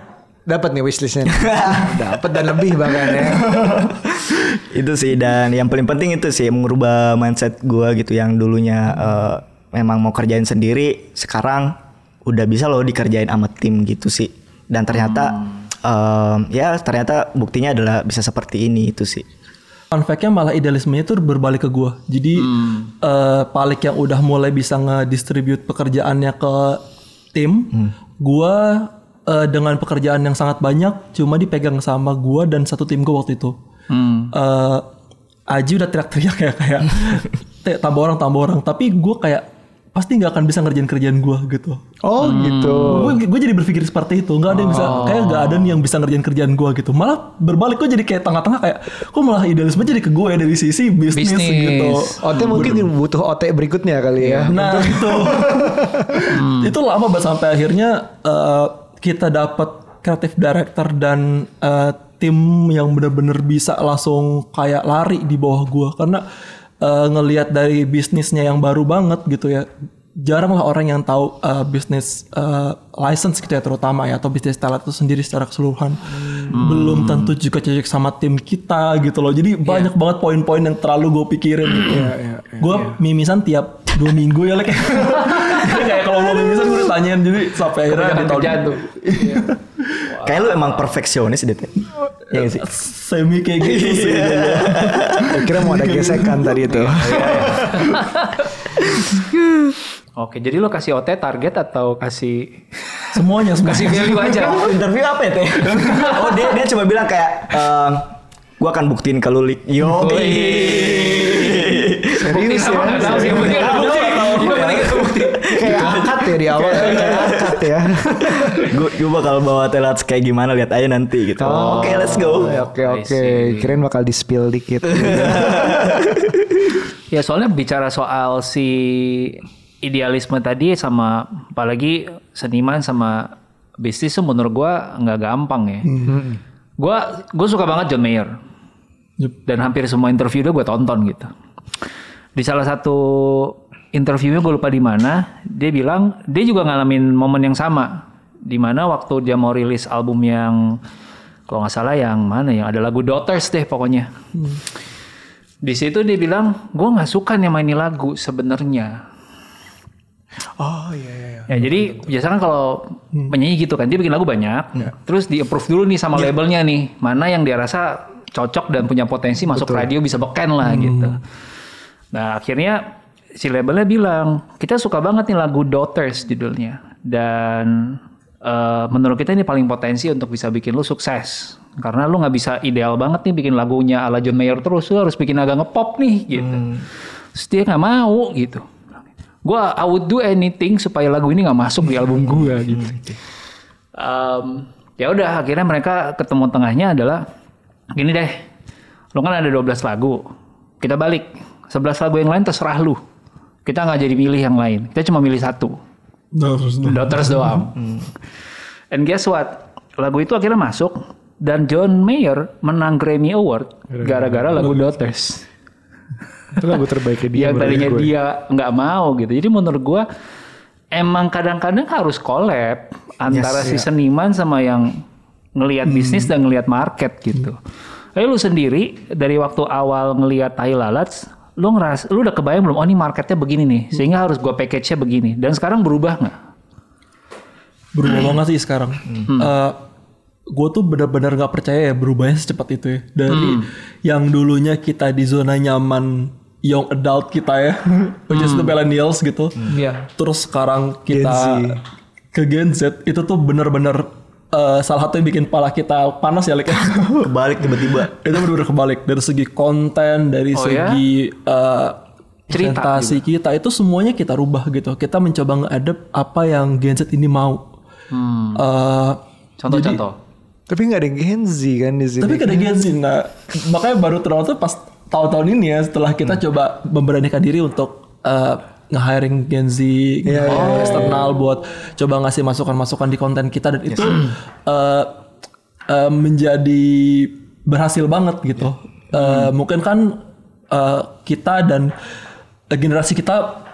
Dapat nih wishlistnya. Dapat dan lebih bahkan ya. itu sih dan yang paling penting itu sih mengubah mindset gue gitu yang dulunya eh, memang mau kerjain sendiri sekarang udah bisa loh dikerjain sama tim gitu sih dan ternyata em, ya ternyata buktinya adalah bisa seperti ini itu sih. Fun fact-nya malah idealismenya itu berbalik ke gue. Jadi eh, Palik yang udah mulai bisa ngedistribute pekerjaannya ke tim, gua eh, dengan pekerjaan yang sangat banyak cuma dipegang sama gua dan satu tim gue waktu itu. Eh, Aji udah teriak-teriak ya kayak "Teh, tambah orang tambah orang, tapi gue kayak pasti nggak akan bisa ngerjain kerjaan gua gitu. Oh gitu. Gue gue jadi berpikir seperti itu, nggak ada yang bisa kayak nggak ada nih yang bisa ngerjain kerjaan gue gitu. Malah berbalik gue jadi kayak tengah-tengah kayak kok malah idealisme jadi ke gue dari sisi bisnis, Bisnis. gitu. OT mungkin butuh OT berikutnya kali ya. Nah itu itu lama banget sampai akhirnya eh, kita dapat kreatif director dan eh, tim yang bener-bener bisa langsung kayak lari di bawah gua karena eh, ngelihat dari bisnisnya yang baru banget gitu ya jarang lah orang yang tahu eh, bisnis eh, license gitu ya terutama ya atau bisnis talent itu sendiri secara keseluruhan. Belum tentu juga cocok sama tim kita gitu loh. Jadi banyak banget poin-poin yang terlalu gue pikirin gitu. Gue mimisan tiap dua minggu ya like kayak kalau mau mimisan gue ditanyain jadi sampai akhirnya di tahun tuh. Kayak lu emang perfeksionis deh. Teh. Iya sih? semi kayak gitu sih dulu. Saya kira mau ada gesekan tadi itu. Oke, jadi lo kasih OT target atau kasih semuanya semuanya kasih value aja? Interview apa ya teh? oh dia dia cuma bilang kayak ehm, gua akan buktiin ke lu. Yo. Bukti sama nggak tahu sih. Bukti nggak bukti. Yang penting itu bukti. Kayak akad ya di awal akad ya. Gue gue bakal bawa telat kayak gimana lihat aja nanti gitu. Oke, let's go. Oke I oke. see. Kirain bakal di spill dikit. Ya soalnya bicara soal si idealisme tadi sama apalagi seniman sama bisnis tuh menurut gua nggak gampang ya. Gua gue suka banget John Mayer. Dan hampir semua interview dia gue tonton gitu. Di salah satu interviewnya gue lupa di mana, dia bilang dia juga ngalamin momen yang sama. Di mana waktu dia mau rilis album yang kalau nggak salah yang mana yang ada lagu Daughters deh pokoknya. Di situ dia bilang, gue nggak suka nih mainin lagu sebenarnya. Oh iya iya. iya. Ya jadi biasa kan kalau penyanyi gitu kan dia bikin lagu banyak, terus di approve dulu nih sama labelnya nih, mana yang dia rasa cocok dan punya potensi masuk radio bisa beken lah gitu. Nah akhirnya si labelnya bilang kita suka banget nih lagu Daughters judulnya dan eh, menurut kita ini paling potensi untuk bisa bikin lu sukses karena lu nggak bisa ideal banget nih bikin lagunya ala John Mayer terus lu harus bikin agak ngepop nih gitu. Terus dia nggak mau gitu. Gua I would do anything supaya lagu ini nggak masuk di album gua gitu. Em, ya udah akhirnya mereka ketemu tengahnya adalah gini deh. Lu kan ada 12 lagu. Kita balik. 11 lagu yang lain terserah lu. Kita nggak jadi milih yang lain. Kita cuma milih satu. Daughters doang. And guess what? Lagu itu akhirnya masuk dan John Mayer menang Grammy Award gara-gara lagu Daughters. Itu lagu terbaiknya dia. Yang tadinya gue. dia nggak mau gitu. Jadi menurut gua emang kadang-kadang harus collab antara si seniman sama yang ngelihat bisnis dan ngelihat market gitu. Tapi lu sendiri dari waktu awal ngelihat Tai Lalats, lu ngeras, lu udah kebayang belum? Oh ini marketnya begini nih, sehingga harus gua package-nya begini. Dan sekarang berubah nggak? berubah banget sih sekarang. gue tuh benar-benar nggak percaya ya berubahnya secepat itu ya. Dari yang dulunya kita di zona nyaman young adult kita ya, which is the millennials gitu. Iya. Terus sekarang kita Gen Z. ke Gen Z itu tuh benar-benar eh, salah satu yang bikin pala kita panas ya, like. Kebalik tiba-tiba. itu benar-benar kebalik dari segi konten, dari Oh, ya? segi eh, Cerita presentasi kita itu semuanya kita rubah gitu. Kita mencoba nge-adapt apa yang Gen Z ini mau. Eh, Contoh-contoh. Tapi nggak ada Gen Z kan di sini. Tapi kan ada Gen Z, nah makanya baru terlalu tuh pas tahun-tahun ini ya setelah kita coba memberanikan diri untuk eh, nge-hiring Gen Z, nge-hiring eksternal buat coba ngasih masukan-masukan di konten kita. Dan itu eh, eh, menjadi berhasil banget gitu. Eh, Mungkin kan eh, kita dan eh, generasi kita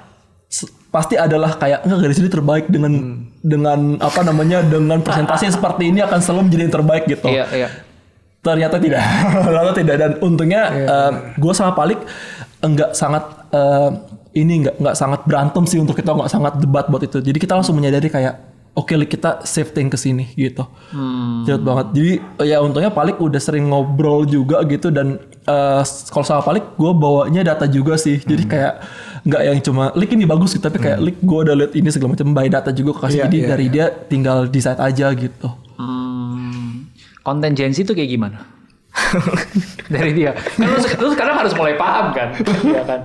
pasti adalah kayak enggak garis ini terbaik dengan dengan apa namanya dengan presentasi seperti ini akan selalu menjadi yang terbaik gitu. Iya, iya. ternyata tidak. Ternyata tidak. Dan untungnya gue sama Palik enggak sangat eh, ini enggak enggak sangat berantem sih untuk kita enggak sangat debat buat itu jadi kita langsung menyadari kayak oke Lik, kita shifting ke sini gitu. Hmm. Banget. Jadi ya untungnya Palik udah sering ngobrol juga gitu dan eh, kalau sama Palik gue bawanya data juga sih. Jadi Hmm. kayak nggak yang cuma Lik ini bagus gitu, tapi kayak Lik gue udah lihat ini segala macam by data juga kasih. Iya, Jadi iya, dari dia tinggal decide aja gitu. Hmm, konten Gen Z itu kayak gimana? Dari dia. Kan lu, lu sekarang harus mulai paham kan? Iya kan?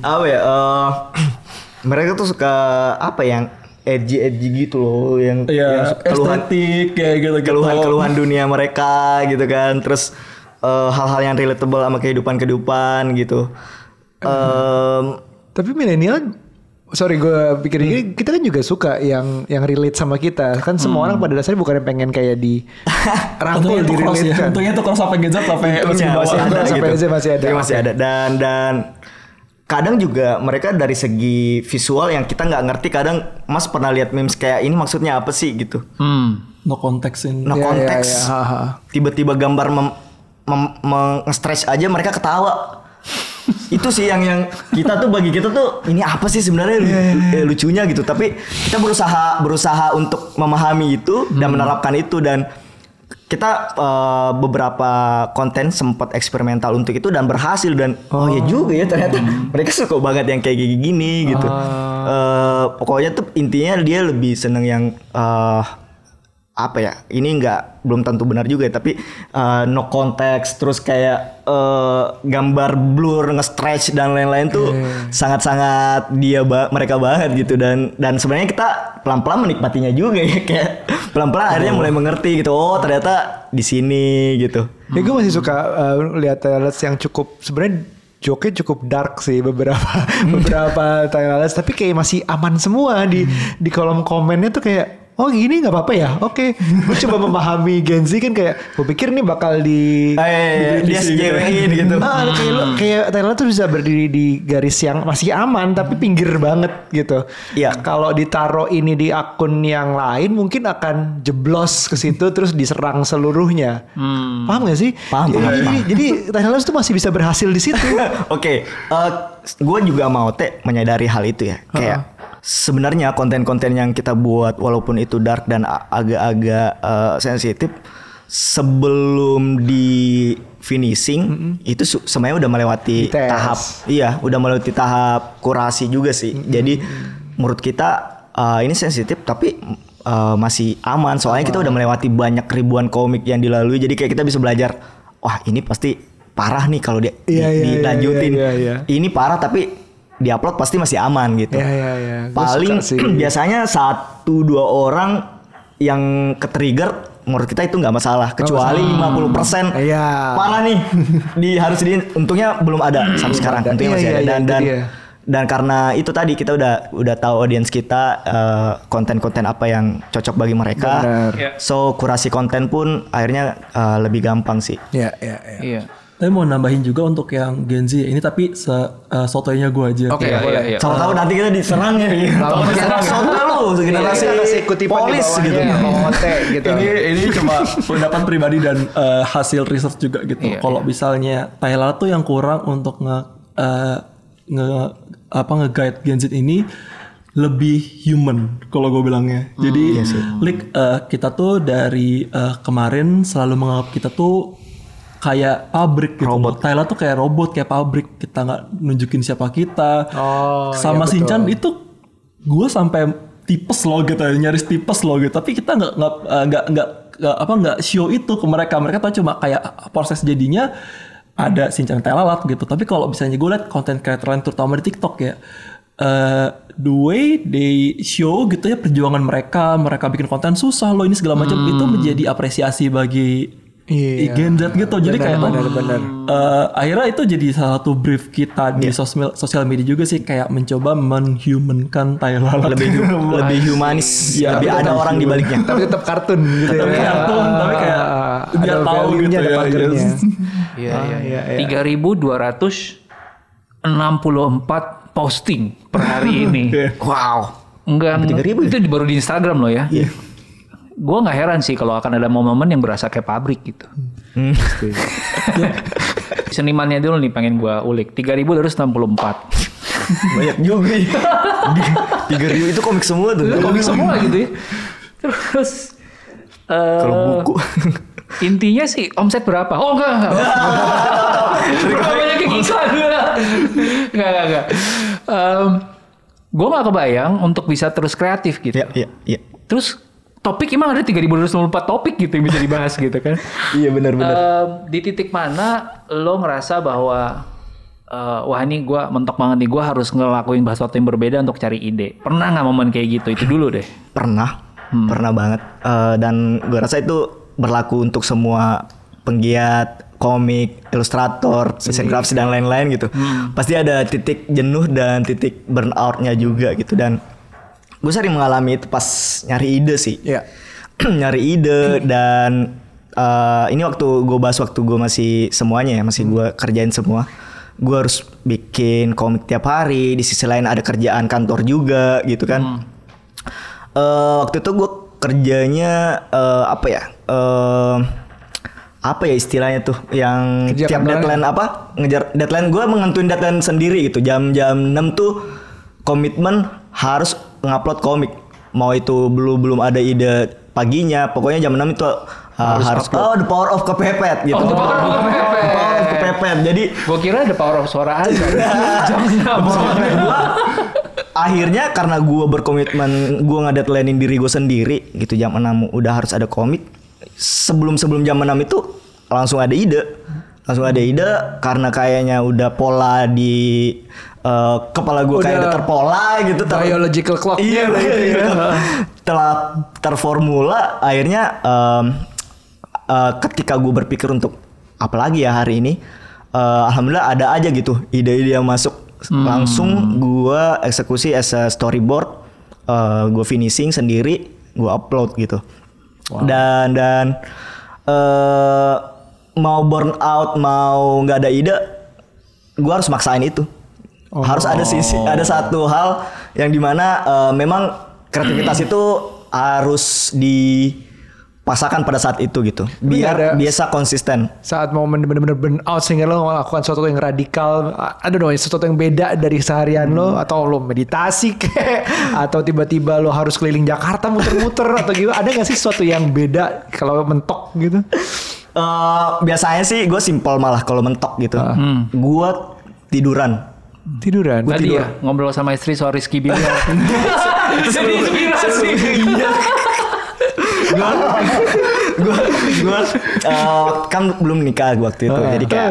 apa ya eh, mereka tuh suka apa yang edgy edgy gitu loh yang, yang Iya, suka keluhan estetik kayak gitu gitu. keluhan-keluhan dunia mereka gitu kan terus eh, hal-hal yang relatable sama kehidupan kehidupan gitu Em, Tapi milenial sorry gue pikir gini, kita kan juga suka yang yang relate sama kita kan semua orang pada dasarnya bukan pengen kayak di rangkul di ya. relate kan Untungnya itu cross sampai Gen Z sampai untungnya masih masih ada Sampai gitu aja masih ada, Tapi masih ada dan dan kadang juga mereka dari segi visual yang kita nggak ngerti kadang mas pernah lihat memes kayak ini maksudnya apa sih gitu Hmm. No context in. no Iya, iya, konteks iya. Ha, ha. tiba-tiba gambar mem, mem- meng-stretch aja mereka ketawa itu sih yang yang kita tuh bagi kita tuh ini apa sih sebenarnya Iya, eh, lucunya gitu tapi kita berusaha berusaha untuk memahami itu dan Hmm. menerapkan itu dan kita eh, beberapa konten sempat eksperimental untuk itu dan berhasil dan oh, ya juga ya ternyata Hmm. mereka suka banget yang kayak gini gitu. Eh, pokoknya tuh intinya dia lebih seneng yang eh, apa ya ini nggak belum tentu benar juga ya, tapi eh, no konteks terus kayak eh, gambar blur nge-stretch dan lain-lain tuh sangat-sangat dia ba- mereka banget gitu. Dan dan sebenarnya kita pelan-pelan menikmatinya juga ya kayak pelan-pelan akhirnya mulai mengerti gitu oh ternyata di sini gitu. Ya gue masih suka uh, lihat trailers yang cukup sebenarnya joke cukup dark sih beberapa beberapa trailers tapi kayak masih aman semua di di kolom komennya tuh kayak oh gini nggak apa-apa ya oke gue coba memahami Gen Z kan kayak gue pikir ini bakal di eh dia SJW-in gitu Ah, kayak lo- kayak Thailand tuh bisa berdiri di garis yang masih aman tapi pinggir banget gitu. Iya. Kalau ditaruh ini di akun yang lain mungkin akan jeblos ke situ terus diserang seluruhnya. Paham gak sih? Paham, Jadi, paham, jadi, Thailand tuh masih bisa berhasil di situ. Oke, gue juga mau teh menyadari hal itu ya. Kayak sebenarnya konten-konten yang kita buat walaupun itu dark dan agak-agak eh, sensitif sebelum di finishing itu su- semuanya udah melewati Dites. tahap iya udah melewati tahap kurasi juga sih. Jadi menurut kita eh, ini sensitif tapi eh, masih aman soalnya kita udah melewati banyak ribuan komik yang dilalui jadi kayak kita bisa belajar wah ini pasti parah nih kalau dia di- Iya, iya, dilanjutin iya, iya. ini parah tapi diupload pasti masih aman gitu. Iya, iya, iya. Gua Paling biasanya satu dua orang yang ke trigger menurut kita itu nggak masalah kecuali 50% Iya. parah nih di harus di untungnya belum ada sampai sekarang ada. untungnya Iya, masih iya, ada iya, dan itu dan dia. dan karena itu tadi kita udah udah tahu audiens kita eh, konten-konten apa yang cocok bagi mereka Benar. Iya. so kurasi konten pun akhirnya eh, lebih gampang sih Iya, iya, iya. Iya. Tapi mau nambahin juga untuk yang Gen Z ya. Ini tapi se uh, sotonya gue aja. Oke, Iya, boleh. iya, iya. Tahu-tahu nanti kita diserang ya. Tahu Tahu soto lu generasi Kita kasih kutipan di polis gitu. Mote gitu. ini ini cuma pendapat pribadi dan uh, hasil research juga gitu. Iya, Kalau misalnya Thailand tuh yang kurang untuk nge uh, nge apa nge-guide Gen Z ini lebih human kalau gue bilangnya. Jadi, Lik, uh, kita tuh dari uh, kemarin selalu menganggap kita tuh kayak pabrik gitu. Robot. Thailand tuh kayak robot, kayak pabrik. Kita nggak nunjukin siapa kita. Oh, Sama iya, Shinchan itu gue sampai tipes loh gitu, nyaris tipes loh gitu. Tapi kita nggak nggak eh, nggak nggak apa nggak show itu ke mereka. Mereka tahu cuma kayak proses jadinya ada Shinchan Telalat gitu. Tapi kalau misalnya gue liat konten creator lain terutama di TikTok ya. eh the way they show gitu ya perjuangan mereka, mereka bikin konten susah loh ini segala macam itu menjadi apresiasi bagi Iya. Gen Z gitu. Jadi kayak benar, oh, benar. eh, akhirnya itu jadi salah satu brief kita di sosial sosial media juga sih kayak mencoba menhumankan Thailand Lebih hu- lebih humanis, Iya, lebih betul. ada orang di baliknya. Tapi tetap kartun gitu Tetap ya. kartun, tapi kayak Ah, biar ada tahu gitu ada ya. Iya, iya, iya. iya, iya. 3264 posting per hari ini. Wow. Enggak, itu di- baru di Instagram loh ya. Iya. Gue nggak heran sih kalau akan ada momen yang berasa kayak pabrik gitu. Hmm. Senimannya dulu nih pengen gue ulik. 3264. Banyak juga. ya. Tiga ribu itu komik semua tuh. komik semua gitu ya. Terus eh, Kalau buku. intinya sih omset berapa? Oh enggak. enggak. Berapa banyak yang iklan enggak. Enggak, enggak, enggak. gue gak kebayang untuk bisa terus kreatif gitu. Iya, iya, iya. Terus topik emang ada 3294 topik gitu yang bisa dibahas gitu kan. Iya benar-benar. Em, di titik mana lo ngerasa bahwa eh, wah ini gue mentok banget nih gue harus ngelakuin sesuatu yang berbeda untuk cari ide. Pernah nggak momen kayak gitu? Itu dulu deh. Pernah, Hmm. pernah banget. Eh, dan gue rasa itu berlaku untuk semua penggiat komik, ilustrator, desain grafis dan lain-lain gitu. Hmm. Pasti ada titik jenuh dan titik burnoutnya juga gitu. Dan gue sering mengalami itu pas nyari ide sih. Iya. nyari ide dan eh, ini waktu gue bahas waktu gue masih semuanya ya masih gue kerjain semua. Gue harus bikin komik tiap hari di sisi lain ada kerjaan kantor juga gitu kan. Eh, waktu itu gue kerjanya eh, apa ya Eh, apa ya istilahnya tuh yang Kerja tiap deadline apa ngejar deadline gue mengentuin deadline sendiri gitu. Jam-jam 6 tuh komitmen harus ngupload komik. Mau itu belum belum ada ide paginya. Pokoknya jam 6 itu uh, harus, oh the power of kepepet gitu. Oh, the power of kepepet. The power of kepepet. jadi Gue kira ada power of suara aja. Jam gua akhirnya karena gue berkomitmen gue ngedeadlinein diri gue sendiri gitu jam 6 udah harus ada komik. Sebelum sebelum jam 6 itu langsung ada ide. Langsung ada ide karena kayaknya udah pola di eh, kepala gue kayak Udah terpola gitu ter- Biological clock. iya gitu gitu, ya. gitu. telah terformula akhirnya em, eh, ketika gue berpikir untuk apalagi ya hari ini eh, alhamdulillah ada aja gitu ide-ide yang masuk langsung gue eksekusi as a storyboard gue finishing sendiri gue upload gitu dan dan eh, mau burn out mau nggak ada ide gue harus maksain itu harus ada sisi ada satu hal yang di mana eh, memang kreativitas itu harus dipasangkan pada saat itu gitu. Nggak ada- biar biasa konsisten. Saat momen bener-bener burn out sehingga lo melakukan sesuatu yang radikal, ada dong sesuatu yang beda dari seharian lo atau lo meditasi kek atau tiba-tiba lo harus keliling Jakarta muter-muter atau gitu. Ada gak sih sesuatu yang beda kalau mentok gitu? Eh, biasanya sih gue simpel malah kalau mentok gitu. Gue tiduran Tiduran. Tadi ya ngobrol sama istri soal Rizky Biliar. Jadi inspirasi. gue gue eh, kan belum nikah waktu itu. Jadi kayak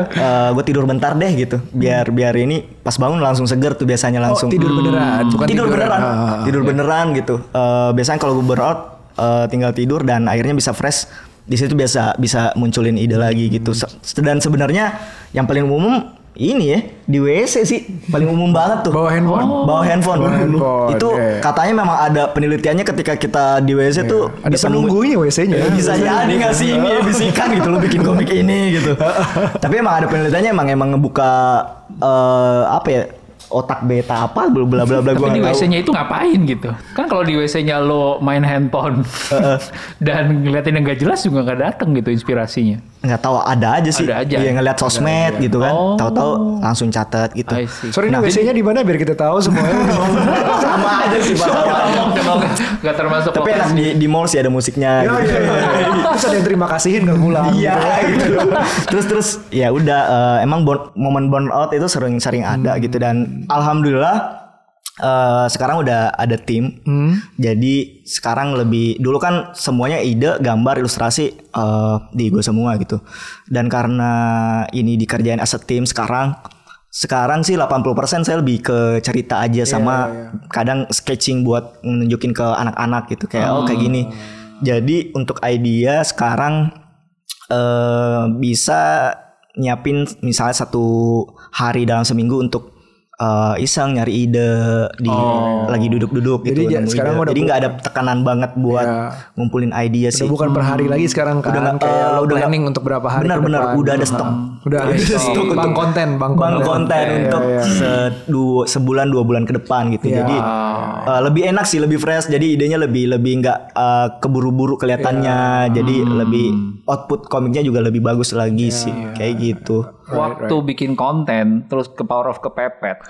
gue tidur bentar deh gitu. Biar biar ini pas bangun langsung seger tuh biasanya langsung. tidur beneran, bukan tidur beneran. Ah, tidur beneran gitu. Eh, biasanya kalau gue burnout eh, tinggal tidur dan akhirnya bisa fresh. Di situ biasa bisa munculin ide lagi gitu. Dan sebenarnya yang paling umum ini ya di WC sih paling umum banget tuh Bawa handphone? bawa handphone, Bawa handphone, itu iya. katanya memang ada penelitiannya ketika kita di WC tuh Ada bisa penunggunya WC-nya. Eh, bisa jadi nggak sih ini ya, bisikan gitu lo bikin komik ini gitu tapi emang ada penelitiannya emang emang ngebuka eh, apa ya otak beta apa bla bla bla bla Tapi gua di tahu. WC-nya itu ngapain gitu? Kan kalau di WC-nya lo main handphone dan ngeliatin yang gak jelas juga gak datang gitu inspirasinya. Nggak tahu ada aja sih Ada aja. Iya, ngeliat sosmed gitu kan Oh. tahu-tahu langsung catat gitu. Sorry ini WC-nya di mana biar kita tahu semuanya. sama aja sih Pak, sama aja. Gak termasuk tapi enak di di mall sih ada musiknya Iya, gitu. iya, iya. Terus ada yang terima kasihin kalau pulang. Iya gitu. terus terus ya udah eh, emang bon- momen burnout itu sering-sering ada gitu dan alhamdulillah eh, sekarang udah ada tim. Jadi sekarang lebih dulu kan semuanya ide, gambar, ilustrasi eh, di gue semua gitu. Dan karena ini dikerjain as a team sekarang sekarang sih 80% saya lebih ke cerita aja sama kadang sketching buat nunjukin ke anak-anak gitu kayak oh kayak gini. Jadi untuk idea sekarang eh bisa nyiapin misalnya satu hari dalam seminggu untuk eh, iseng nyari ide di lagi duduk-duduk gitu. Jadi sekarang ide. udah Jadi nggak ada tekanan banget buat Iya. ngumpulin ide sih. Udah bukan per hari lagi sekarang kan Udah nggak- kayak eh, udah nggak- planning untuk berapa hari Benar-benar udah ada stok. Udah ada stok. Bang konten, bang Bang konten. konten Iya, untuk iya, iya. se- dua- sebulan dua bulan ke depan gitu. Iya. Jadi eh, lebih enak sih, lebih fresh. Jadi idenya lebih lebih nggak eh, keburu-buru kelihatannya. Iya. Jadi lebih output komiknya juga lebih bagus lagi Iya, sih, kayak gitu. Waktu bikin konten terus ke power of kepepet.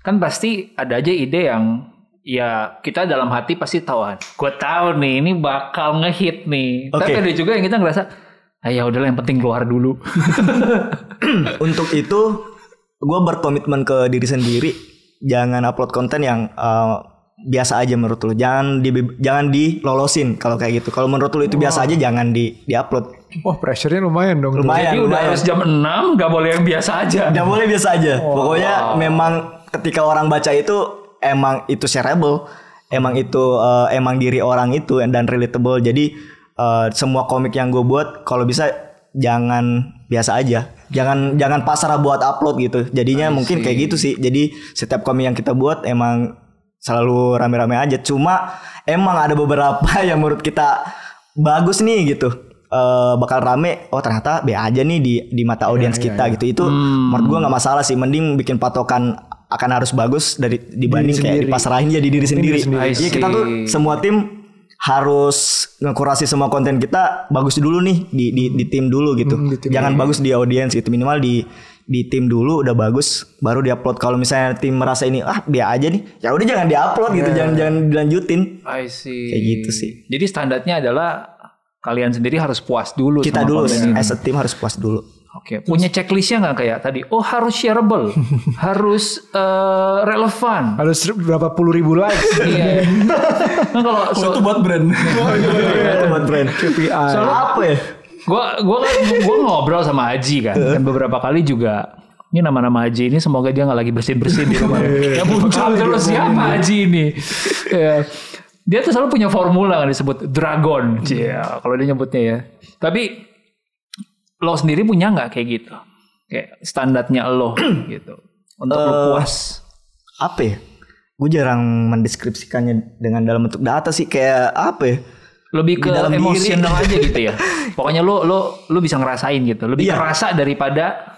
Kan pasti ada aja ide yang ya kita dalam hati pasti tahu kan. Gue tahu nih ini bakal ngehit nih. Tapi Oke. ada juga yang kita ngerasa ah ya udahlah yang penting keluar dulu. Untuk itu gue berkomitmen ke diri sendiri jangan upload konten yang eh, biasa aja menurut lu. Jangan di jangan dilolosin kalau kayak gitu. Kalau menurut lu itu biasa aja jangan di diupload. Wah pressure-nya lumayan dong. tuh. Lumayan, Jadi udah lumayan. harus jam 6 nggak boleh yang biasa aja. Nggak boleh biasa aja. Pokoknya memang ketika orang baca itu emang itu shareable, emang itu eh, emang diri orang itu dan relatable. Jadi eh, semua komik yang gue buat kalau bisa jangan biasa aja. Jangan jangan pasrah buat upload gitu. Jadinya mungkin kayak gitu sih. Jadi setiap komik yang kita buat emang selalu rame-rame aja. Cuma emang ada beberapa yang menurut kita bagus nih gitu. Eh, bakal rame oh ternyata B aja nih di di mata audiens kita gitu itu menurut gua nggak masalah sih mending bikin patokan akan harus bagus dari dibanding kayak sendiri. dipasrahin jadi diri sendiri. Iya kita tuh semua tim harus ngekurasi semua konten kita bagus dulu nih di di, di tim dulu gitu. Hmm, di tim Jangan bagus di audiens gitu minimal di di tim dulu udah bagus baru diupload kalau misalnya tim merasa ini ah biar aja nih ya udah jangan diupload gitu jangan jangan dilanjutin I see. Kayak gitu sih. Jadi standarnya adalah kalian sendiri harus puas dulu kita sama dulu ini. as a team harus puas dulu Oke, punya checklistnya nggak kayak tadi? Oh harus shareable, harus eh, relevan. Harus berapa puluh ribu likes. Iya. Kan kalau Oh, so, itu buat brand. Itu buat brand KPI. apa ya gua gua kan gua ngobrol sama Aji kan, dan beberapa kali juga ini nama-nama Aji ini semoga dia nggak lagi bersin-bersin di rumah. ya muncul terus siapa Aji ini? Ya. Dia tuh selalu punya formula kan disebut dragon, Cia, kalau dia nyebutnya ya. Tapi lo sendiri punya nggak kayak gitu? Kayak standarnya lo gitu. Untuk lo puas. apa ya gue jarang mendeskripsikannya dengan dalam bentuk data sih kayak apa ya lebih ke Di dalam diri. emosional aja gitu ya. Pokoknya lo lo lo bisa ngerasain gitu, lebih Iya. kerasa daripada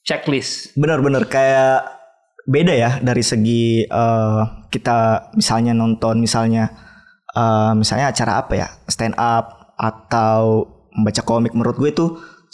checklist. bener-bener kayak beda ya dari segi eh, kita misalnya nonton misalnya eh, misalnya acara apa ya stand up atau membaca komik menurut gue itu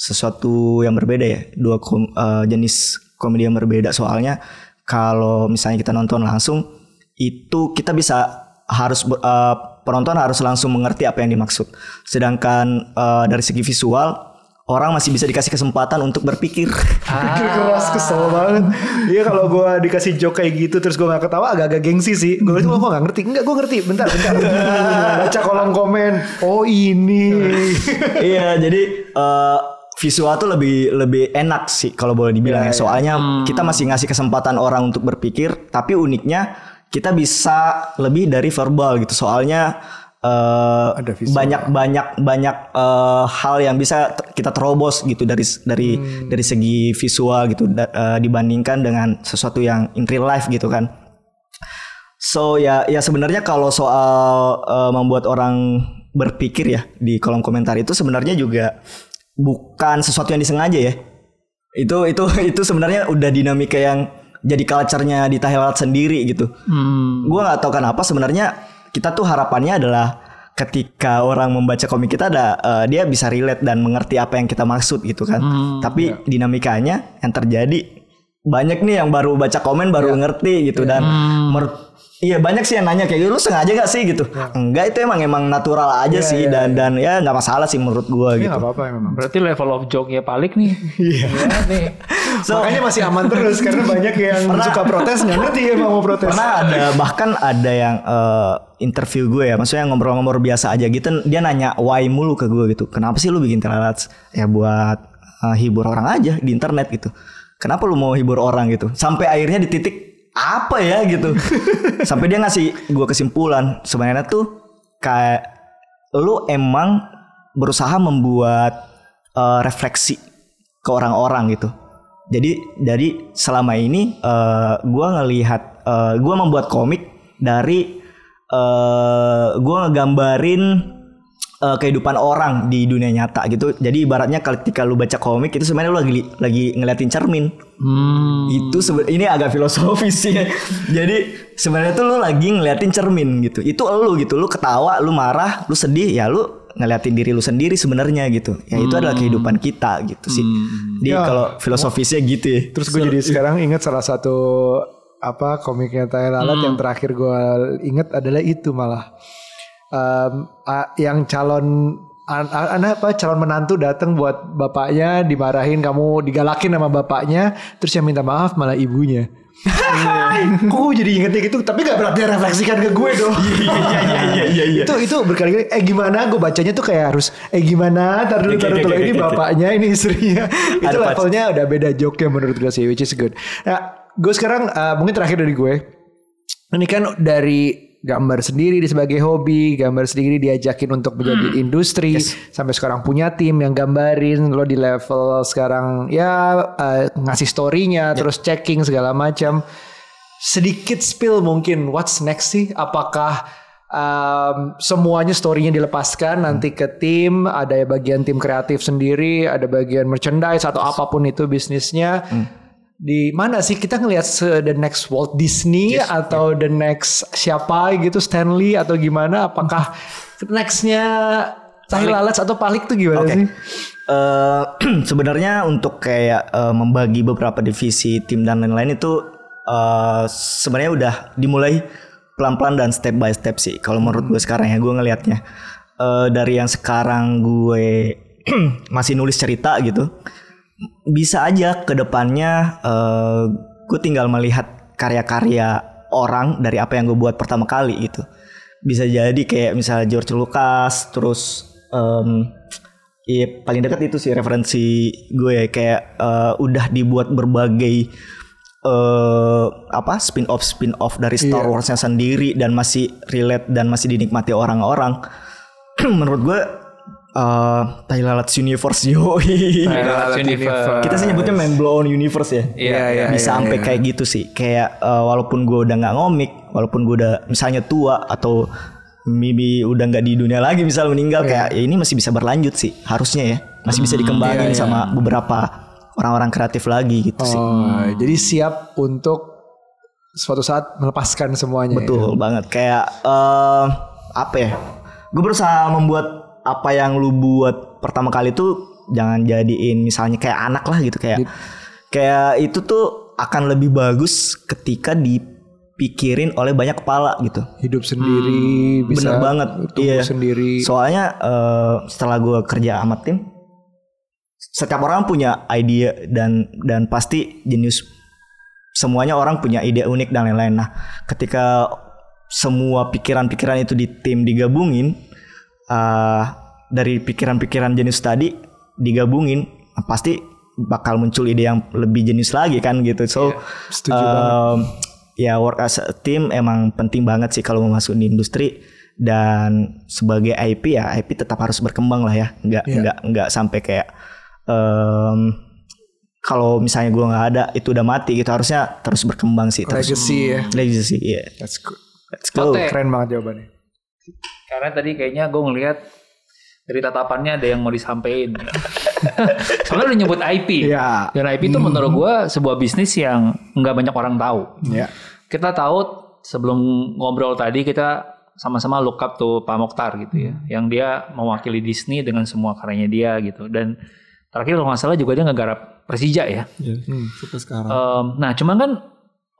sesuatu yang berbeda ya dua kom- eh, jenis komedi yang berbeda soalnya kalau misalnya kita nonton langsung itu kita bisa harus eh, penonton harus langsung mengerti apa yang dimaksud sedangkan eh, dari segi visual orang masih bisa dikasih kesempatan untuk berpikir Pikir keras kesel banget. Iya kalau gue dikasih joke kayak gitu terus gue gak ketawa agak-agak gengsi sih. Gue itu gue gak ngerti. Enggak gue ngerti. Bentar bentar. Baca kolom komen. Oh ini. iya jadi eh, visual tuh lebih lebih enak sih kalau boleh dibilang ya. soalnya kita masih ngasih kesempatan orang untuk berpikir tapi uniknya kita bisa lebih dari verbal gitu. Soalnya visual. banyak banyak banyak eh, hal yang bisa kita terobos gitu dari dari dari segi visual gitu da- eh, dibandingkan dengan sesuatu yang in real life gitu kan. So ya ya sebenarnya kalau soal eh, membuat orang berpikir ya di kolom komentar itu sebenarnya juga bukan sesuatu yang disengaja ya. Itu itu itu sebenarnya udah dinamika yang jadi culture-nya di Thailand sendiri gitu. Hmm. Gua nggak tahu kenapa sebenarnya kita tuh harapannya adalah ketika orang membaca komik kita ada eh, dia bisa relate dan mengerti apa yang kita maksud gitu kan. Tapi dinamikanya yang terjadi banyak nih yang baru baca komen baru ngerti gitu dan menurut Iya banyak sih yang nanya kayak gitu lu sengaja gak sih gitu Enggak itu emang emang natural aja sih dan dan ya nggak masalah sih menurut gua Ini gitu gak apa-apa memang. Berarti level of joke-nya Palik nih. Iya. nih. So, Makanya masih aman terus karena banyak yang suka protes nggak ngerti emang mau protes. Pernah ada bahkan ada yang eh, interview gue ya, maksudnya ngobrol-ngobrol biasa aja gitu. Dia nanya why mulu ke gue gitu. Kenapa sih lu bikin telelats? Ya buat eh, hibur orang aja di internet gitu. Kenapa lu mau hibur orang gitu? Sampai akhirnya di titik apa ya gitu. Sampai dia ngasih gue kesimpulan sebenarnya tuh kayak lu emang berusaha membuat eh, refleksi ke orang-orang gitu. Jadi dari selama ini eh gua ngelihat eh gua membuat komik dari eh gua ngegambarin eh, kehidupan orang di dunia nyata gitu. Jadi ibaratnya ketika lu baca komik itu sebenarnya lu lagi lagi ngeliatin cermin. Hmm. Itu seben- ini agak filosofis sih. ya. Jadi sebenarnya tuh lu lagi ngeliatin cermin gitu. Itu lu gitu. Lu ketawa, lu marah, lu sedih, ya lu ngeliatin diri lu sendiri sebenarnya gitu. Ya itu adalah kehidupan kita gitu sih. Jadi Ya. kalau filosofisnya gitu ya. Terus gue jadi sekarang ingat salah satu apa komiknya Tai Lalat yang terakhir gue inget adalah itu malah A- yang calon an- an- an- apa calon menantu datang buat bapaknya dimarahin kamu digalakin sama bapaknya terus yang minta maaf malah ibunya. Kok gue jadi ingetnya gitu? Tapi gak berarti refleksikan ke gue dong. Iya iya iya Itu itu berkali-kali Eh gimana? Gue bacanya tuh kayak harus Eh gimana? Ntar dulu ntar dulu Ini bapaknya ini istrinya. Itu levelnya udah beda joke menurut gue sih Which is good. Nah gue sekarang eh, Mungkin terakhir dari gue. Ini kan dari gambar sendiri di sebagai hobi, gambar sendiri diajakin untuk menjadi industri, sampai sekarang punya tim yang gambarin, lo di level sekarang ya eh, ngasih story-nya, terus checking segala macam. Sedikit spill mungkin, what's next sih? Apakah um, semuanya story-nya dilepaskan nanti ke tim, ada bagian tim kreatif sendiri, ada bagian merchandise atau apa pun itu bisnisnya di mana sih kita ngelihat the next Walt Disney atau the next siapa gitu Stanley atau gimana apakah nextnya Tahi Lalat atau Palik tuh gimana Oke. sih? Eh, sebenarnya untuk kayak eh, membagi beberapa divisi tim dan lain-lain itu eh, sebenarnya udah dimulai pelan-pelan dan step by step sih. Kalau menurut gue sekarang ya gue ngelihatnya Eh, dari yang sekarang gue masih nulis cerita gitu, bisa aja ke depannya eh, gue tinggal melihat karya-karya orang dari apa yang gue buat pertama kali gitu. Bisa jadi kayak misalnya George Lucas, terus em, Iya paling dekat itu sih referensi gue kayak eh, udah dibuat berbagai eh apa spin off spin off dari Star Warsnya sendiri dan masih relate dan masih dinikmati orang-orang. Menurut gue eh Tai Lalat Universe. Lalat Universe. Kita sih nyebutnya mind blown universe ya. Iya, iya, Bisa sampai kayak gitu sih. Kayak eh, walaupun gue udah nggak ngomik, walaupun gue udah misalnya tua atau Mimi udah nggak di dunia lagi misal meninggal kayak ya ini masih bisa berlanjut sih harusnya ya masih bisa dikembangin sama beberapa orang-orang kreatif lagi gitu sih Oh, jadi siap untuk suatu saat melepaskan semuanya. ya? betul banget kayak eh apa ya gue berusaha membuat apa yang lu buat pertama kali tuh jangan jadiin misalnya kayak anak lah gitu kayak kayak itu tuh akan lebih bagus ketika dipikirin oleh banyak kepala gitu. Hidup sendiri, bisa bener banget iya. sendiri. soalnya eh, setelah gue kerja sama tim setiap orang punya ide dan dan pasti jenius semuanya orang punya ide unik dan lain-lain. Nah ketika semua pikiran-pikiran itu di tim digabungin eh, dari pikiran-pikiran jenius tadi digabungin pasti bakal muncul ide yang lebih jenius lagi kan gitu so setuju em, ya work as a team emang penting banget sih kalau mau masuk di industri dan sebagai IP ya IP tetap harus berkembang lah ya nggak Iya. nggak nggak sampai kayak em, kalau misalnya gua nggak ada itu udah mati gitu harusnya terus berkembang sih terus Legacy ya. legacy iya That's good. let's go Oke. Keren banget jawabannya. Karena tadi kayaknya gue ngelihat dari tatapannya ada yang mau disampaikan. Soalnya udah nyebut IP. Iya. Dan IP itu menurut gue sebuah bisnis yang nggak banyak orang tahu. Iya. Kita tahu sebelum ngobrol tadi kita sama-sama look up tuh Pak Mokhtar gitu ya. Yang dia mewakili Disney dengan semua karyanya dia gitu. Dan terakhir kalau nggak salah juga dia ngegarap Persija ya. Iya, sampai sekarang. Em, nah cuman kan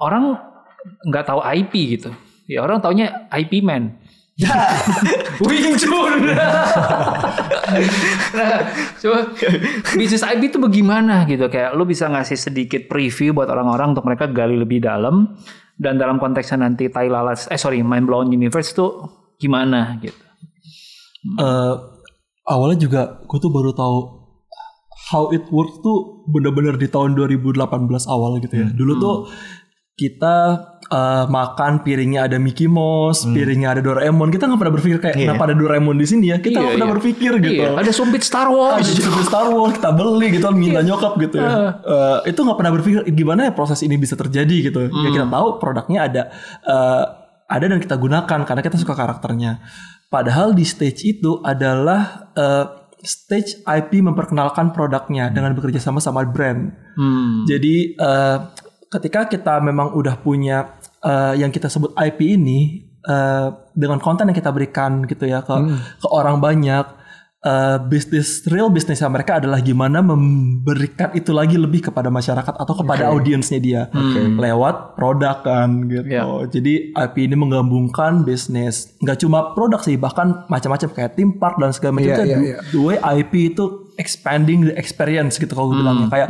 orang nggak tahu IP gitu. Ya orang taunya IP man. Wing Chun. nah, coba bisnis IP itu bagaimana gitu kayak lu bisa ngasih sedikit preview buat orang-orang untuk mereka gali lebih dalam dan dalam konteksnya nanti Tai Lalat eh sorry Mind Blown Universe itu gimana gitu. Eh, awalnya juga gue tuh baru tahu how it works tuh bener-bener di tahun 2018 awal gitu ya. Dulu tuh kita eh, makan piringnya ada Mickey Mouse, piringnya ada Doraemon. Kita nggak pernah berpikir kayak kenapa ada Doraemon di sini ya. Kita nggak Iya, pernah iya. berpikir gitu. Iya, ada sumpit Star Wars. jadi seperti Star Wars kita beli gitu minta nyokap gitu ya. Eh, itu nggak pernah berpikir gimana ya proses ini bisa terjadi gitu. Ya kita tahu produknya ada eh, ada dan kita gunakan karena kita suka karakternya. Padahal di stage itu adalah eh, stage IP memperkenalkan produknya dengan bekerja sama sama brand. Hmm. Jadi eh, ketika kita memang udah punya eh, yang kita sebut IP ini eh, dengan konten yang kita berikan gitu ya ke ke orang banyak eh, bisnis real bisnisnya mereka adalah gimana memberikan itu lagi lebih kepada masyarakat atau kepada audiensnya dia lewat produk kan gitu. Ya. Jadi IP ini menggabungkan bisnis nggak cuma produk sih bahkan macam-macam kayak theme park dan segala macam. Iya, iya, iya. the way IP itu expanding the experience gitu kalau gue bilangnya kayak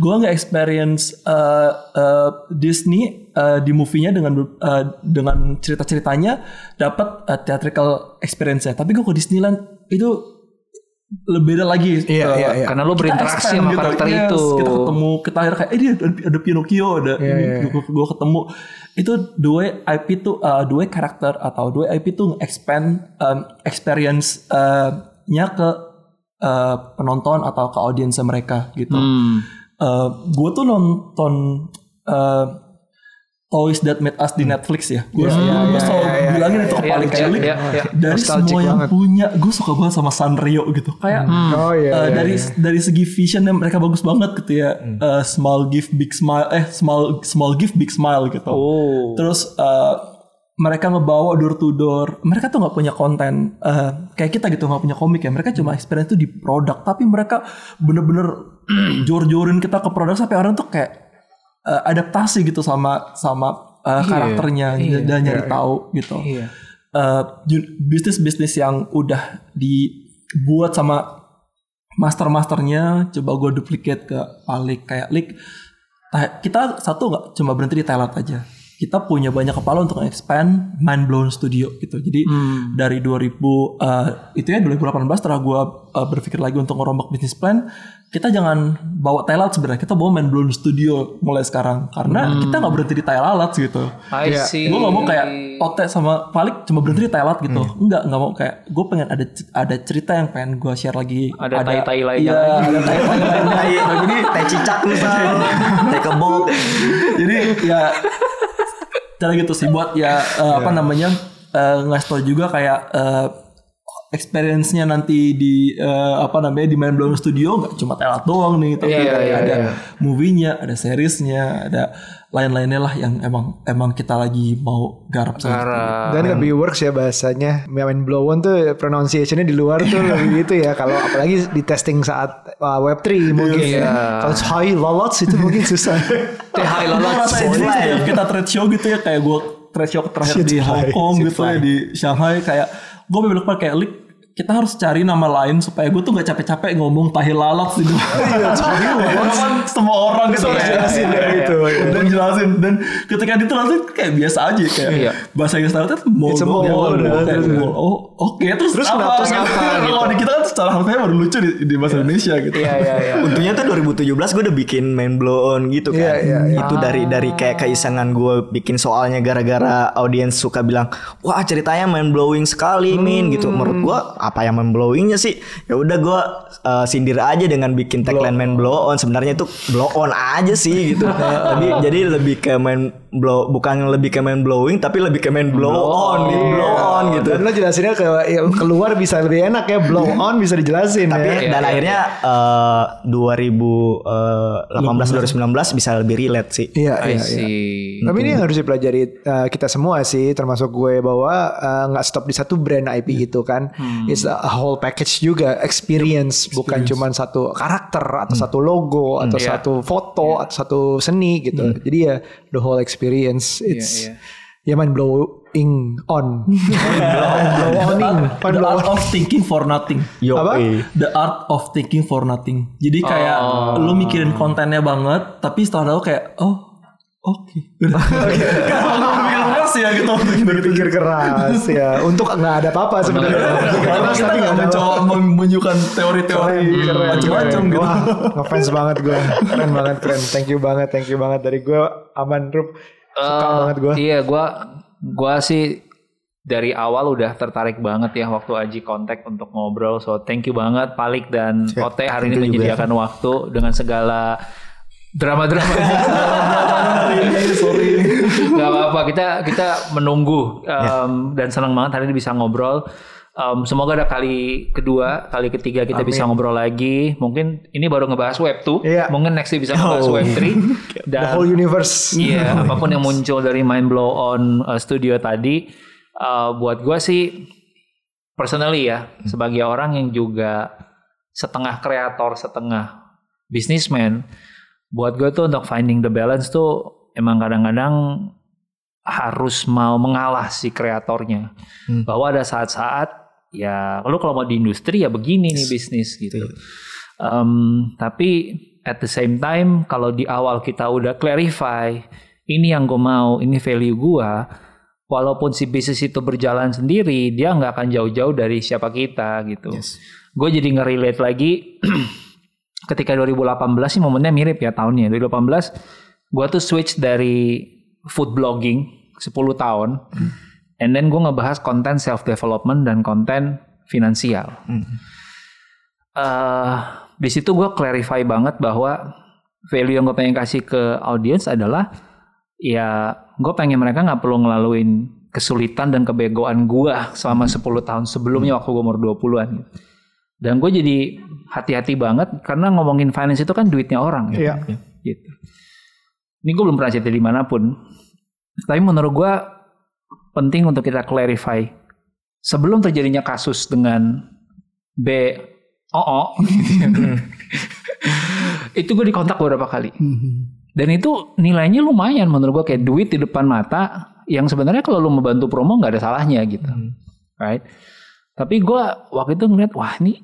gue nggak experience uh, uh, Disney uh, di movie-nya dengan uh, dengan cerita-ceritanya dapat uh, theatrical experience-nya tapi gue ke Disneyland itu lebih beda lagi Iya, Uh, iya, iya. Karena lu kita berinteraksi sama karakter Yes, itu. kita ketemu kita akhirnya kayak eh dia ada, ada Pinocchio ada iya. gue, gue ketemu itu dua IP tuh uh, dua karakter atau dua IP tuh expand um, experience uh, nya ke uh, penonton atau ke audiensnya mereka gitu. Hmm. gue tuh nonton uh, Toys That Made Us di Netflix ya. Gue Iya, iya, iya, selalu iya, iya, bilangin iya, itu ke iya, paling iya, cilik iya, iya. dari Nostalgic semua yang banget. punya. Gue suka banget sama Sanrio gitu. Kayak Oh iya. Uh, iya, dari iya. dari segi visionnya mereka bagus banget gitu ya. Uh, small gift big smile eh small small gift big smile gitu. Oh. Terus uh, mereka ngebawa door to door. Mereka tuh nggak punya konten uh, kayak kita gitu nggak punya komik ya. Mereka cuma experience itu di produk. Tapi mereka bener-bener jor-jorin kita ke produk sampai orang tuh kayak uh, adaptasi gitu sama sama uh, karakternya dan nyari tahu gitu. Iya. Uh, ju- bisnis-bisnis yang udah dibuat sama master-masternya coba gue duplicate ke Palik kayak Lik ta- kita satu nggak cuma berhenti di Thailand aja kita punya banyak kepala untuk expand mind blown studio gitu. Jadi dari 2000 uh, itu ya 2018 setelah gue uh, berpikir lagi untuk ngerombak bisnis plan kita jangan bawa Thailand sebenarnya. Kita bawa mind blown studio mulai sekarang. Karena kita nggak berhenti di Thailand gitu. I see. gue gak mau kayak Ote sama Palik cuma berhenti di Thailand gitu. Enggak nggak mau kayak gue pengen ada ada cerita yang pengen gue share lagi. Ada tai-tai lainnya iya, lagi. ada tai-tai lainnya. Tai, jadi tai cicak misal, tai kebok. jadi ya cara gitu sih buat ya eh, apa namanya eh, ngasih tau juga kayak eh, experience-nya nanti di eh, apa namanya di Mind Blown Studio nggak cuma telat doang nih tapi Iya, kayak iya, ada iya. movie-nya ada seriesnya ada lain-lainnya lah yang emang emang kita lagi mau garap. Cara Dan lebih works ya bahasanya. Mind blown tuh pronunciation-nya di luar tuh lebih gitu ya. Kalau apalagi di testing saat uh, Web3 mungkin Iya. ya. Kalau high lolots itu mungkin susah. ngerasain jadi setiap kita trade show gitu ya kayak gue trade show terakhir di Hong Kong gitu ya di Shanghai kayak gue bener kayak Lik kita harus cari nama lain supaya gue tuh gak capek-capek ngomong tahi lalat sih Iya, Karena kan semua orang gitu harus Iya, jelasin iya, ya iya. gitu dan jelasin dan ketika ditranslate kayak biasa aja kayak Iya. bahasa Inggris itu mall It's a mall, mall, udah, mall, kayak terus- mall. oh oke terus, Terus apa, terus gitu. apa, gitu. kalau di kita kan secara harfiah baru lucu di, di bahasa Indonesia gitu Iya iya iya. Untungnya tuh 2017 gue udah bikin main blow on gitu kan. Iya, iya, iya. Itu dari dari kayak keisengan gue bikin soalnya gara-gara audiens suka bilang, "Wah, ceritanya main blowing sekali, Min." gitu. Menurut gue apa yang main blowingnya sih? Ya udah gue uh, sindir aja dengan bikin tagline main blow on. Sebenarnya itu blow on aja sih gitu. Tapi jadi lebih ke main blow bukan lebih ke main blowing tapi lebih ke main blow on gitu. Blow on gitu. Dan lo jelasinnya ke ya, keluar bisa lebih enak ya. Blow on bisa dijelasin Tapi ya. dan akhirnya eh, 2018 2019 bisa lebih relate sih. Iya, iya, iya. Tapi ini yang harus dipelajari uh, kita semua sih, termasuk gue bahwa uh, nggak stop di satu brand IP itu kan, it's a whole package juga, experience, bukan cuma satu karakter atau satu logo atau Iya. satu foto atau satu seni gitu. Jadi ya the whole experience, it's iya. ya main blowing on, blow oning, the Mind art of thinking for nothing Yo, Apa? eh. The art of thinking for nothing. Jadi kayak lu mikirin kontennya banget, tapi setelah itu kayak oh oke. Mikir keras ya gitu. berpikir keras ya untuk nggak ada apa-apa sebenarnya Karena keras tapi nggak mencoba menunjukkan teori-teori macam-macam gitu. Wah, ngefans banget gue. Keren banget, keren. Thank you banget, thank you banget dari gue. Aman, Rup. Suka Eh, banget gue. Iya, gua gua sih dari awal udah tertarik banget ya waktu Aji kontak untuk ngobrol. So thank you banget Palik dan Ote hari ini you juga. menyediakan waktu dengan segala drama-drama. Sorry. Gak apa-apa, kita kita menunggu um, dan senang banget hari ini bisa ngobrol. Um, semoga ada kali kedua, kali ketiga kita bisa ngobrol lagi. Mungkin ini baru ngebahas web 2. Iya. Mungkin next bisa ngebahas Oh. web 3. The Dan whole universe. Iya, apa pun yang muncul dari Mind Blow on uh, Studio tadi, uh, buat gua sih personally ya, sebagai orang yang juga setengah kreator, setengah businessman, buat gue tuh untuk finding the balance tuh emang kadang-kadang harus mau mengalah si kreatornya. Bahwa ada saat-saat ya lu kalau mau di industri ya begini nih bisnis gitu. Em, tapi at the same time kalau di awal kita udah clarify ini yang gue mau, ini value gua, walaupun si bisnis itu berjalan sendiri, dia nggak akan jauh-jauh dari siapa kita gitu. Gue jadi nge-relate lagi ketika 2018 sih momennya mirip ya tahunnya. 2018 gue tuh switch dari food blogging 10 tahun, and then gue ngebahas konten self development dan konten finansial. Eh, di situ gue clarify banget bahwa value yang gue pengen kasih ke audience adalah ya gue pengen mereka nggak perlu ngelaluin kesulitan dan kebegoan gue selama 10 tahun sebelumnya waktu gue umur 20-an gitu. Dan gue jadi hati-hati banget karena ngomongin finance itu kan duitnya orang ya. Iya. Gitu. Ini gue belum pernah cerita di mana pun. Tapi menurut gue penting untuk kita clarify sebelum terjadinya kasus dengan B OO itu gue dikontak beberapa kali. Dan itu nilainya lumayan menurut gue kayak duit di depan mata yang sebenarnya kalau lu membantu promo nggak ada salahnya gitu, right? Tapi gue waktu itu ngeliat wah ini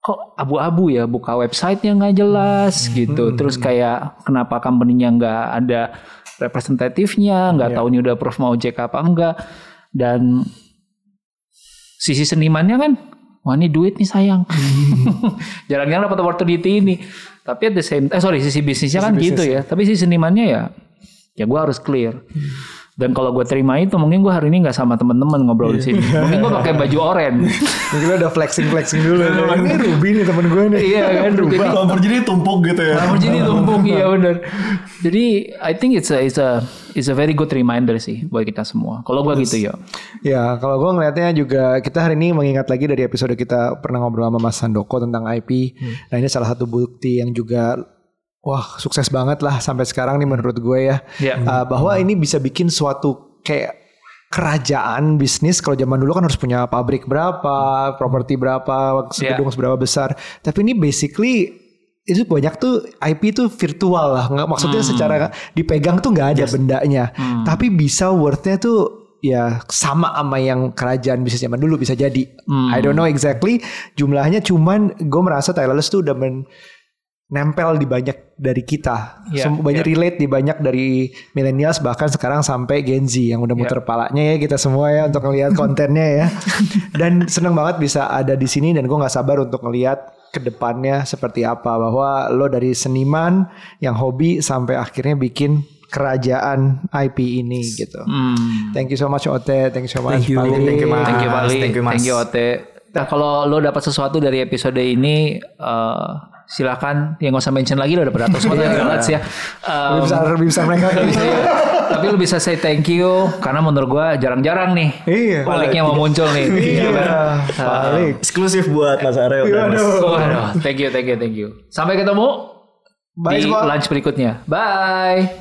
kok abu-abu ya buka websitenya nggak jelas gitu, terus kayak kenapa company-nya nggak ada representatifnya, nggak tahu ini udah proof mau cek apa enggak, dan sisi senimannya kan wah ini duit nih sayang. Jarang-jarang dapat opportunity ini. Tapi at the same eh sorry sisi bisnisnya kan gitu ya. Tapi sisi senimannya ya ya gue harus clear dan kalau gue terima itu mungkin gue hari ini nggak sama teman-teman ngobrol di sini. Mungkin gue pakai baju oranye. Mungkin lo udah flexing-flexing dulu. Ini Ruby nih temen gue nih. iya kan jadi Lamborghini tumpuk gitu ya. Lamborghini tumpuk iya benar jadi I think it's a it's a it's a very good reminder sih buat kita semua. Kalau gue gitu ya Ya, kalau gue ngelihatnya juga kita hari ini mengingat lagi dari episode kita pernah ngobrol sama Mas Sandoko tentang IP. Nah ini salah satu bukti yang juga wah sukses banget lah sampai sekarang nih menurut gue ya. Iya. Uh, bahwa ini bisa bikin suatu kayak kerajaan bisnis. Kalau zaman dulu kan harus punya pabrik berapa, properti berapa, gedung seberapa besar. Tapi ini basically itu banyak tuh IP tuh virtual lah, nggak maksudnya secara dipegang tuh nggak ada bendanya, tapi bisa worthnya tuh ya sama sama yang kerajaan bisnis zaman dulu bisa jadi. I don't know exactly. Jumlahnya, cuman gue merasa Taylorless tuh udah men nempel di banyak dari kita, Iya, Sem- banyak relate di banyak dari millennials bahkan sekarang sampai Gen Z yang udah muter palanya ya kita semua ya untuk ngelihat kontennya ya. Dan seneng banget bisa ada di sini dan gue nggak sabar untuk ngelihat ke depannya seperti apa bahwa lo dari seniman yang hobi sampai akhirnya bikin kerajaan IP ini gitu. Thank you so much Ote, thank you so much. Thank you. Pali. Thank you, Mas. Thank you Bali, Thank you, Mas. thank you Ote. Nah kalau lo dapat sesuatu dari episode ini, eh, silakan yang gak usah mention lagi lo dapat atau semua dari Galats ya. Lebih Um, besar, lebih besar mereka. bisa. Tapi lo bisa say thank you karena menurut gua jarang-jarang nih. Iya. Baliknya mau muncul nih. Iya, balik. Eksklusif buat Mas Aryo. Waduh, thank you, thank you, thank you. Sampai ketemu Bye di semua. lunch berikutnya. Bye.